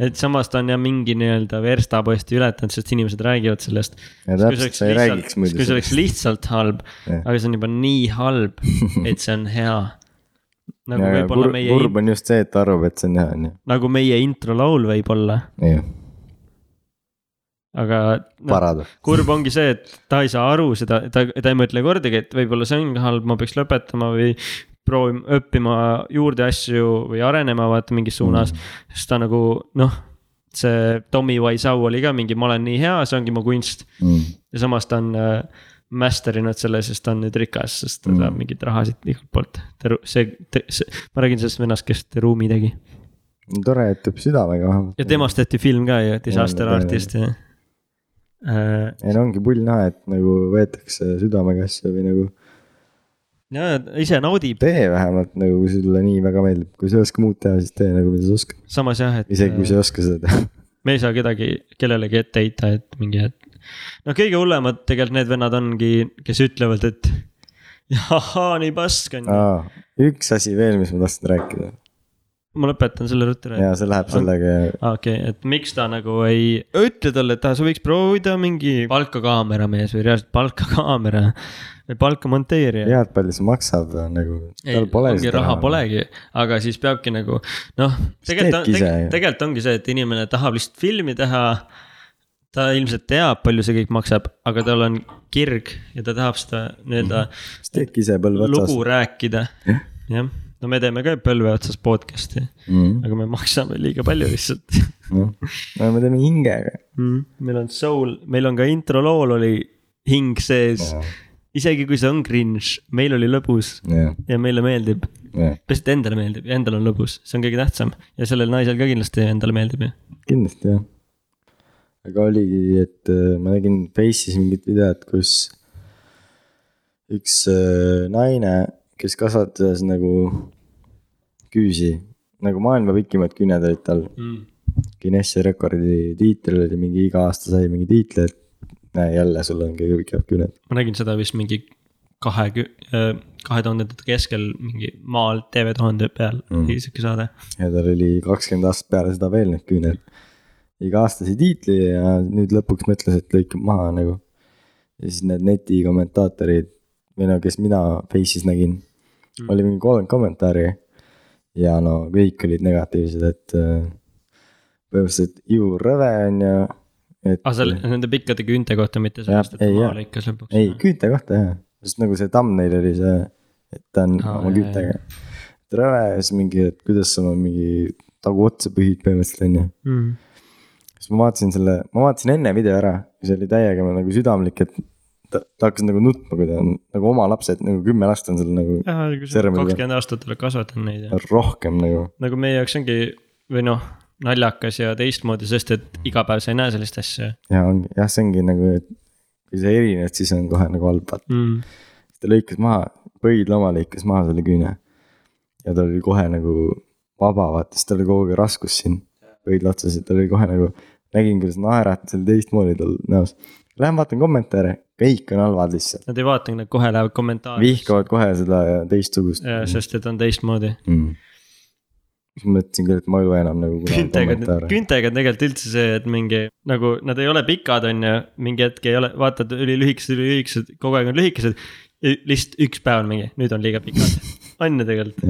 et samas ta on jah mingi nii-öelda verstaposti ületanud, sest inimesed räägivad sellest. ja täpselt, sa ei räägiks muidu kui see oleks lihtsalt halb, aga see on juba nii halb, [LAUGHS] et see on hea. nagu võib-olla meie, kurb on just see, et ta arvab, et see on hea, on ju. nagu meie introlaul võib-olla, aga no, kurb ongi see, et ta ei saa aru seda, ta, ta ei mõtle kordagi, et võib-olla see on halb, ma peaks lõpetama või proovima, õppima juurde asju või arenema vaata mingis suunas mm.. sest ta nagu noh, see Tommy Wiseau oli ka mingi, ma olen nii hea, see ongi mu kunst. Mm. ja samas ta on äh, master inud selle, sest ta on nüüd rikas, sest ta Mm. saab mingeid rahasid igalt poolt. see, see, ma räägin sellest vennast, kes The Room'i tegi tore, et teeb südamega vähemalt. ja temast tehti film ka ju, Disaster. Artist ja äh,. ei no ongi pull näha, et nagu võetakse südamega asju või nagu ja ise naudib, tee vähemalt nagu, sulle nii väga meeldib, kui sa ei oska muud teha, siis tee nagu, mida sa oskad. samas jah, et isegi kui sa äh, ei oska seda teha. [LAUGHS] me ei saa kedagi, kellelegi ette heita, et mingi, et. noh, kõige hullemad tegelikult need vennad ongi, kes ütlevad, et [LAUGHS] ahhaa, nii pask on üks asi veel, mis ma tahtsin rääkida ma lõpetan selle ruttu ära. ja see läheb sellega, okei okay,, et miks ta nagu ei ütle talle, et ah, sa võiks proovida mingi palka kaameramees või reaalselt palka kaamera [LAUGHS] või palka monteerija. tead, palju see maksab nagu, tal pole ongi raha. polegi, aga siis peabki nagu noh, tegelikult tegelikult ongi see, et inimene tahab lihtsalt filmi teha. ta ilmselt teab, palju see kõik maksab, aga tal on kirg ja ta tahab seda nii-öelda siis teedki ise põlve otsas lugu. rääkida. jah, no me teeme ka põlve otsas podcast'i, Mm, aga me maksame liiga palju lihtsalt noh, no me teeme hingega. mm.. meil on soul, meil on ka intro lool oli hing sees, isegi kui see on cringe, meil oli lõbus jah, ja meile meeldib. peaasi, et endale meeldib ja endal on lõbus, see on kõige tähtsam ja sellel naisel ka kindlasti endale meeldib ju. kindlasti jah. aga oligi, et äh, ma nägin Face'is mingit videot, kus üks äh, naine, kes kasvatas nagu küüsi, nagu maailma pikimad küüned olid tal. Guinessi rekordi tiitel oli mingi iga aasta sai mingi tiitli, et näe jälle sul on kõige pikemad küüned. ma nägin seda vist mingi kahe, kahe tuhandendate keskel mingi maal TV tuhande peal Mm. mm., sihuke saade. ja tal oli kakskümmend aastat peale seda veel need küüned. iga aasta sai tiitli ja nüüd lõpuks mõtles, et lõikab maha nagu. ja siis need neti kommentaatorid või no kes mina Face'is nägin mm., oli mingi kolmkümmend kommentaari. ja no kõik olid negatiivsed, et äh, põhimõtteliselt ju rõve on ju, et. aa, seal nende pikkade küünte kohta, mitte sellest, et maale lõikas lõpuks. ei, küünte kohta jah, sest nagu see thumbnail oli see, et ta on Aa, oma küüntega. et rõve ja siis mingi, et kuidas sa oma mingi taguotsa pühid põhimõtteliselt on ju mm.. siis ma vaatasin selle, ma vaatasin enne video ära, see oli täiega nagu südamlik, et ta, ta hakkas nagu nutma, kui ta on nagu oma lapsed, nagu kümme last on seal nagu kakskümmend aastat oled kasvatanud neid ja rohkem nagu. nagu meie jaoks ongi või noh, naljakas ja teistmoodi, sest et iga päev sa ei näe sellist asja ja ongi, jah, see ongi nagu, et kui sa erined, siis on kohe nagu halb, vaata. mm.. ta lõikas maha, põidloma lõikas maha selle küüne. ja tal oli kohe nagu vaba, vaata, siis tal oli kogu aeg raskus siin põidla otsas ja tal oli kohe nagu, nägin, kuidas naeratas oli teistmoodi tal näos. Lähen vaatan kommentaare, kõik on halvad lihtsalt. Nad ei vaata, nad kohe lähevad kommentaari. vihkavad kohe seda teistsugust. sest et on teistmoodi. mm.. ma mõtlesin küll, et ma ei loe enam nagu kunagi kommentaare. küntega on tegelikult üldse see, et mingi nagu nad ei ole pikad, on ju, mingi hetk ei ole, vaatad ülilühikesed, ülilühikesed, kogu aeg on lühikesed. Lihtsalt üks päev on mingi, nüüd on liiga pikad. [LAUGHS] on ju tegelikult,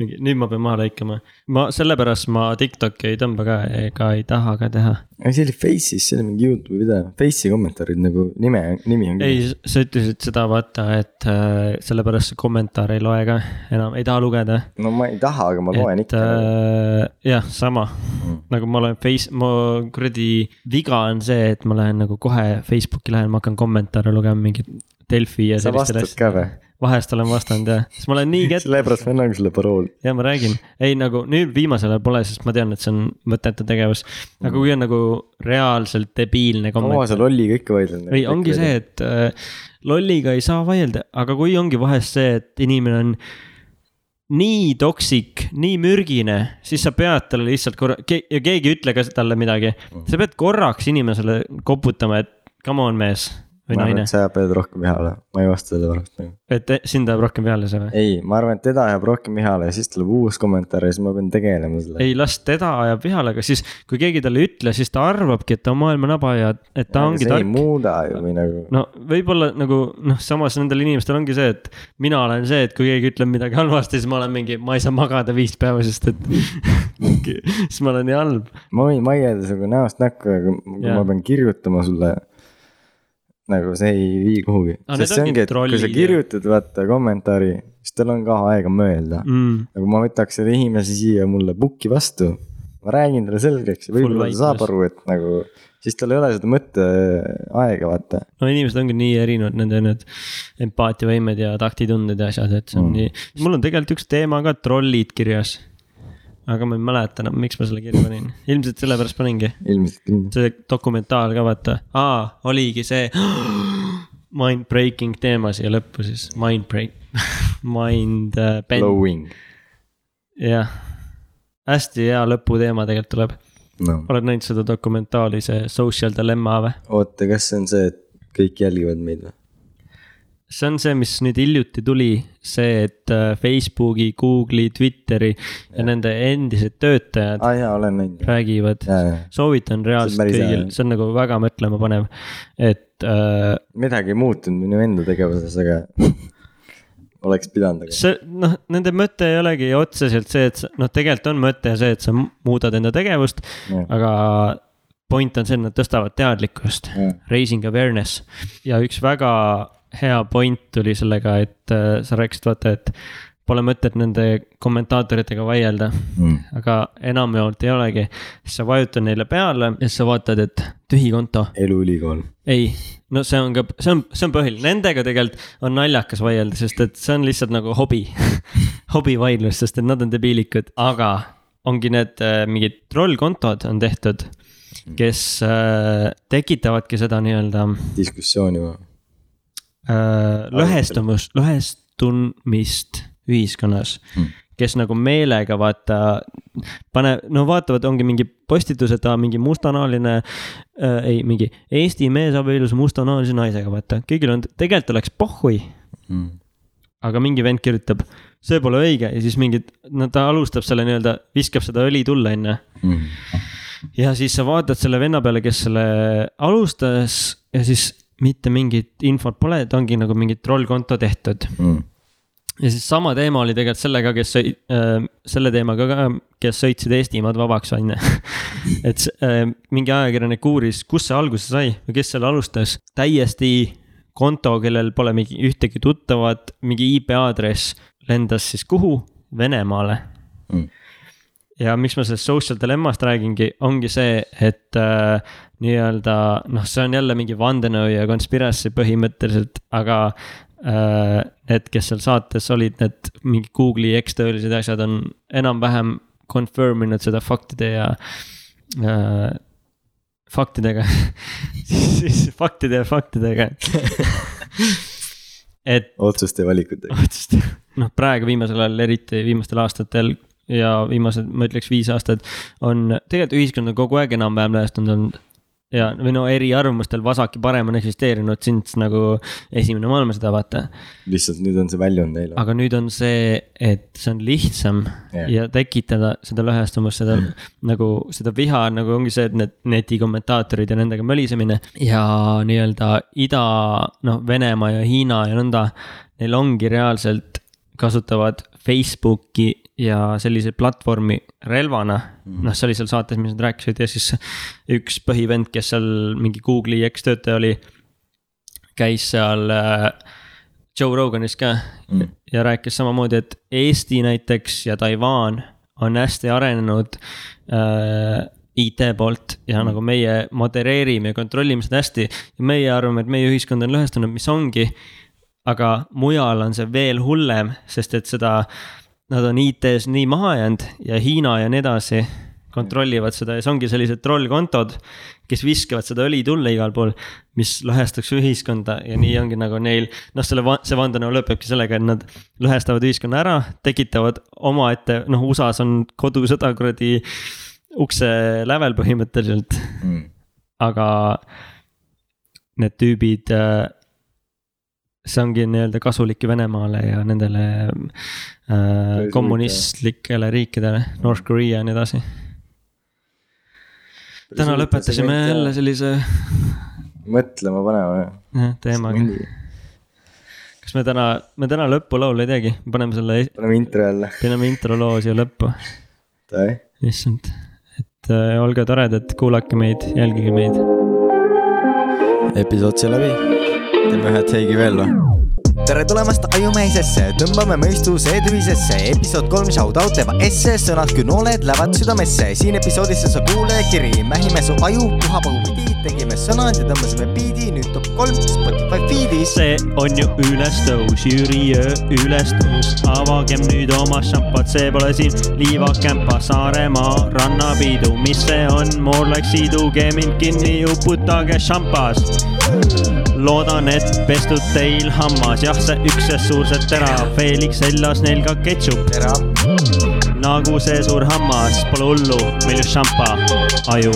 mingi nüüd ma pean maha lõikama. ma sellepärast ma Tiktoki ei tõmba ka ega ei taha ka teha. aga see oli Face'is, see oli mingi Youtube'i video, Face'i kommentaarid nagu nime, nimi on ei, sa ütlesid seda vaata, et äh, sellepärast see kommentaar ei loe ka enam, ei taha lugeda. no ma ei taha, aga ma loen et ikka. äh, jah, sama Mm. nagu ma olen Face, mu kuradi viga on see, et ma lähen nagu kohe Facebooki lähen, ma hakkan kommentaare lugema mingi Delfi ja sellistele või? vahest olen vastanud jah, sest ma olen nii kett- [LAUGHS] sellepärast ma annangi sulle parooli. ja ma räägin, ei nagu nüüd viimasel ajal pole, sest ma tean, et see on mõttetu tegevus. aga kui on nagu reaalselt debiilne kaua sa kommentaar. lolliga ikka vaidled? ei, ongi see, et äh, lolliga ei saa vaielda, aga kui ongi vahest see, et inimene on nii toksik, nii mürgine, siis sa pead talle lihtsalt korra, ja keegi ei ütle ka talle midagi. sa pead korraks inimesele koputama, et come on, mees või ma naine sa pead rohkem vihale, ma ei vasta selle pärast nagu. et sind ajab rohkem peale see või? ei, ma arvan, et teda ajab rohkem vihale ja siis tuleb uus kommentaar ja siis ma pean tegelema sellega. ei, las teda ajab vihale, aga siis, kui keegi talle ei ütle, siis ta arvabki, et ta on maailma naba ja et ta ongi see ei tark. muuda ju või nagu. no võib-olla nagu noh, samas nendel inimestel ongi see, et mina olen see, et kui keegi ütleb midagi halvasti, siis ma olen mingi, ma ei saa magada viis päeva, sest et [LAUGHS] siis ma olen nii halb. ma võin vaielda sinuga näost näkku, aga Jaa. ma pean kirjutama sulle. Nagu see ei vii kuhugi need sest see ongi et kui sa kirjutad vaata kommentaari, siis tal on ka aega mõelda mm.. Aga kui ma võtaks selle inimese siia mulle pukki vastu, ma räägin talle selgeks ja võib-olla ta saab aru, et nagu, siis tal ei ole seda mõtteaega, vaata. no inimesed ongi nii erinevad, nende need empaatiavõimed ja taktitunded ja asjad, et see on mm. nii. mul on tegelikult üks teema ka, trollid kirjas. Aga ma ei mäleta enam, miks ma selle kirja panin, ilmselt sellepärast paningi ilmselt küll. see dokumentaal ka vaata, aa, oligi see [GASPS] mind breaking teema siia lõppu siis, mind break, [LAUGHS] mind uh, bend, Blowing, jah. hästi hea lõputeema tegelikult tuleb, no oled näinud seda dokumentaali, see Social Dilemma või? oota, kas see on see, et kõik jälgivad meid või? See on see, mis nüüd hiljuti tuli, see, et äh, Facebooki, Google'i, Twitteri ja nende endised töötajad ah, jaa, olen näinud. räägivad, soovitan reaalselt kõigil. see on nagu väga mõtlemapanev, et äh, midagi ei muutunud minu enda tegevuses, aga [LAUGHS] oleks pidanud, see noh, nende mõte ei olegi otseselt see, et noh, tegelikult on mõte see, et sa muudad enda tegevust, aga point on see, et nad tõstavad teadlikkust, raising awareness. Ja üks väga hea point tuli sellega, et äh, sa rääkisid vaata, et pole mõtet nende kommentaatoritega vaielda, Mm. aga enamjaolt ei olegi. siis sa vajutad neile peale ja siis sa vaatad, et tühi konto, eluülikool, ei, no see on ka, see on, see on põhiline, nendega tegelikult on naljakas vaielda, sest et see on lihtsalt nagu hobi, [LAUGHS] hobivaidlus, sest et nad on debiilikud, aga ongi need äh, mingid trollkontod on tehtud, kes äh, tekitavadki seda nii-öelda diskussiooni või? Äh, lõhestumus, lõhestumist ühiskonnas Hmm. kes nagu meelega vaata, pane, no vaatavad, ongi mingi postitus, et aa, mingi mustanahaline äh,, ei, mingi Eesti mees abiellus mustanahalise naisega, vaata, kõigil on, tegelikult oleks pohhui, Mm. aga mingi vend kirjutab, see pole õige ja siis mingid, no ta alustab selle nii-öelda, viskab seda õli tulle, onju. Mm. ja siis sa vaatad selle venna peale, kes selle alustas ja siis mitte mingit infot pole, et ongi nagu mingi trollkonto tehtud. Mm. ja siis sama teema oli tegelikult sellega, kes sõi- äh,, selle teemaga ka, kes sõitsid Eestimaad vabaks, on ju. [LAUGHS] et äh, mingi ajakirjanik uuris, kust see alguse sai või kes selle alustas, täiesti konto, kellel pole mingi ühtegi tuttavat, mingi IP aadress lendas siis kuhu? Venemaale Mm. Ja miks ma sellest social dilemmast räägingi, ongi see, et äh, nii-öelda noh, see on jälle mingi vandenõu ja conspiracy põhimõtteliselt, aga äh, need, kes seal saates olid, need mingi Google'i ekstöölised asjad on enam-vähem confirm inud seda faktide ja äh, faktidega siis [LAUGHS] faktide ja faktidega et otsuste valikutega. otsust, noh praegu viimasel ajal, eriti viimastel aastatel ja viimased, ma ütleks viis aastat on tegelikult ühiskond on kogu aeg enam-vähem lõhestunud olnud. ja, või no eriarvamustel vasak ja parem on eksisteerinud since nagu esimene maailmasõda, vaata. lihtsalt nüüd on see väljunud neile. aga nüüd on see, et see on lihtsam yeah. ja tekitada seda lõhestumust, seda mm. nagu seda viha nagu ongi see, et need netikomentaatorid ja nendega mölisemine ja nii-öelda ida, noh, Venemaa ja Hiina ja nõnda. Neil ongi reaalselt, kasutavad Facebooki ja sellise platvormi relvana mm.. noh, see oli seal saates, mis nad rääkisid ja siis üks põhivend, kes seal mingi Google'i ekstöötaja oli, käis seal äh, Joe Roganis ka mm. ja rääkis samamoodi, et Eesti näiteks ja Taiwan on hästi arenenud äh, IT poolt ja mm. nagu meie modereerime ja kontrollime seda hästi. ja meie arvame, et meie ühiskond on lõhestunud, mis ongi. aga mujal on see veel hullem, sest et seda, nad on IT-s nii maha jäänud ja Hiina ja nii edasi kontrollivad seda ja see ongi sellised trollkontod, kes viskavad seda õli tulle igal pool, mis lõhestaks ühiskonda ja nii ongi nagu neil, noh, selle, see vandenõu lõpebki sellega, et nad lõhestavad ühiskonna ära, tekitavad omaette, noh, USA-s on kodusõda kuradi ukse lävel põhimõtteliselt, Mm. aga need tüübid, see ongi nii-öelda kasulik Venemaale ja nendele äh, kommunistlikele riikidele, North Korea ja nii edasi. täna lõpetasime jälle sellise mõtlema panema jah. jah, teemaga. kas me täna, me täna lõpulaulu ei teegi, paneme selle, paneme intro jälle. paneme intro loo siia lõppu, issand. et äh, olge toredad, kuulake meid, jälgige meid. episood sai läbi. teeme ühe teigi veel või? Tere tulemast Ajumehisesse, tõmbame mõistused ühisesse, episood kolm shout-out teeva esse, sõnad kui nooled lähevad südamesse, siin episoodis sa kuulajakiri, mähime su aju puhapaugupidi, tegime sõnad ja tõmbasime biidi, nüüd top kolm Spotify feed'is. see on ju ülestõus, Jüri öö ülestõus, avagem nüüd oma šampad, see pole siin liivakämpa, Saaremaa rannapidu, mis see on, more like siduge mind kinni, uputage šampas. loodan, et pestud teil hammas, jah, see üks see suur see terav, Felix seljas neil ka ketšup, nagu see suur hammas, pole hullu, meil just šampa, aju,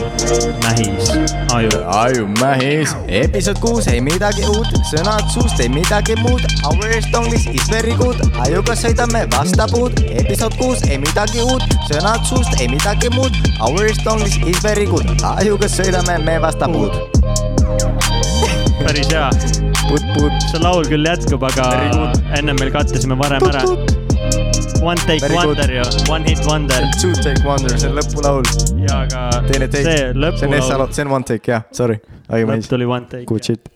mähis, aju. Ajumähis. episood kuus ei midagi uut, sõnad suust ei midagi muud, our stongs is very good, ajuga sõidame vastapuud, episood kuus ei midagi uut, sõnad suust ei midagi muud, our stongs is very good, ajuga sõidame me vastapuud. Päris hea, see laul küll jätkub, aga ennem veel kattisime varem ära. One take Very wonder ju, one hit wonder Two take wonder, see on lõpulaul. ja aga teine take. see see on lõpulaul, see on one take jah, sorry. lõpp tuli one take. Good shit.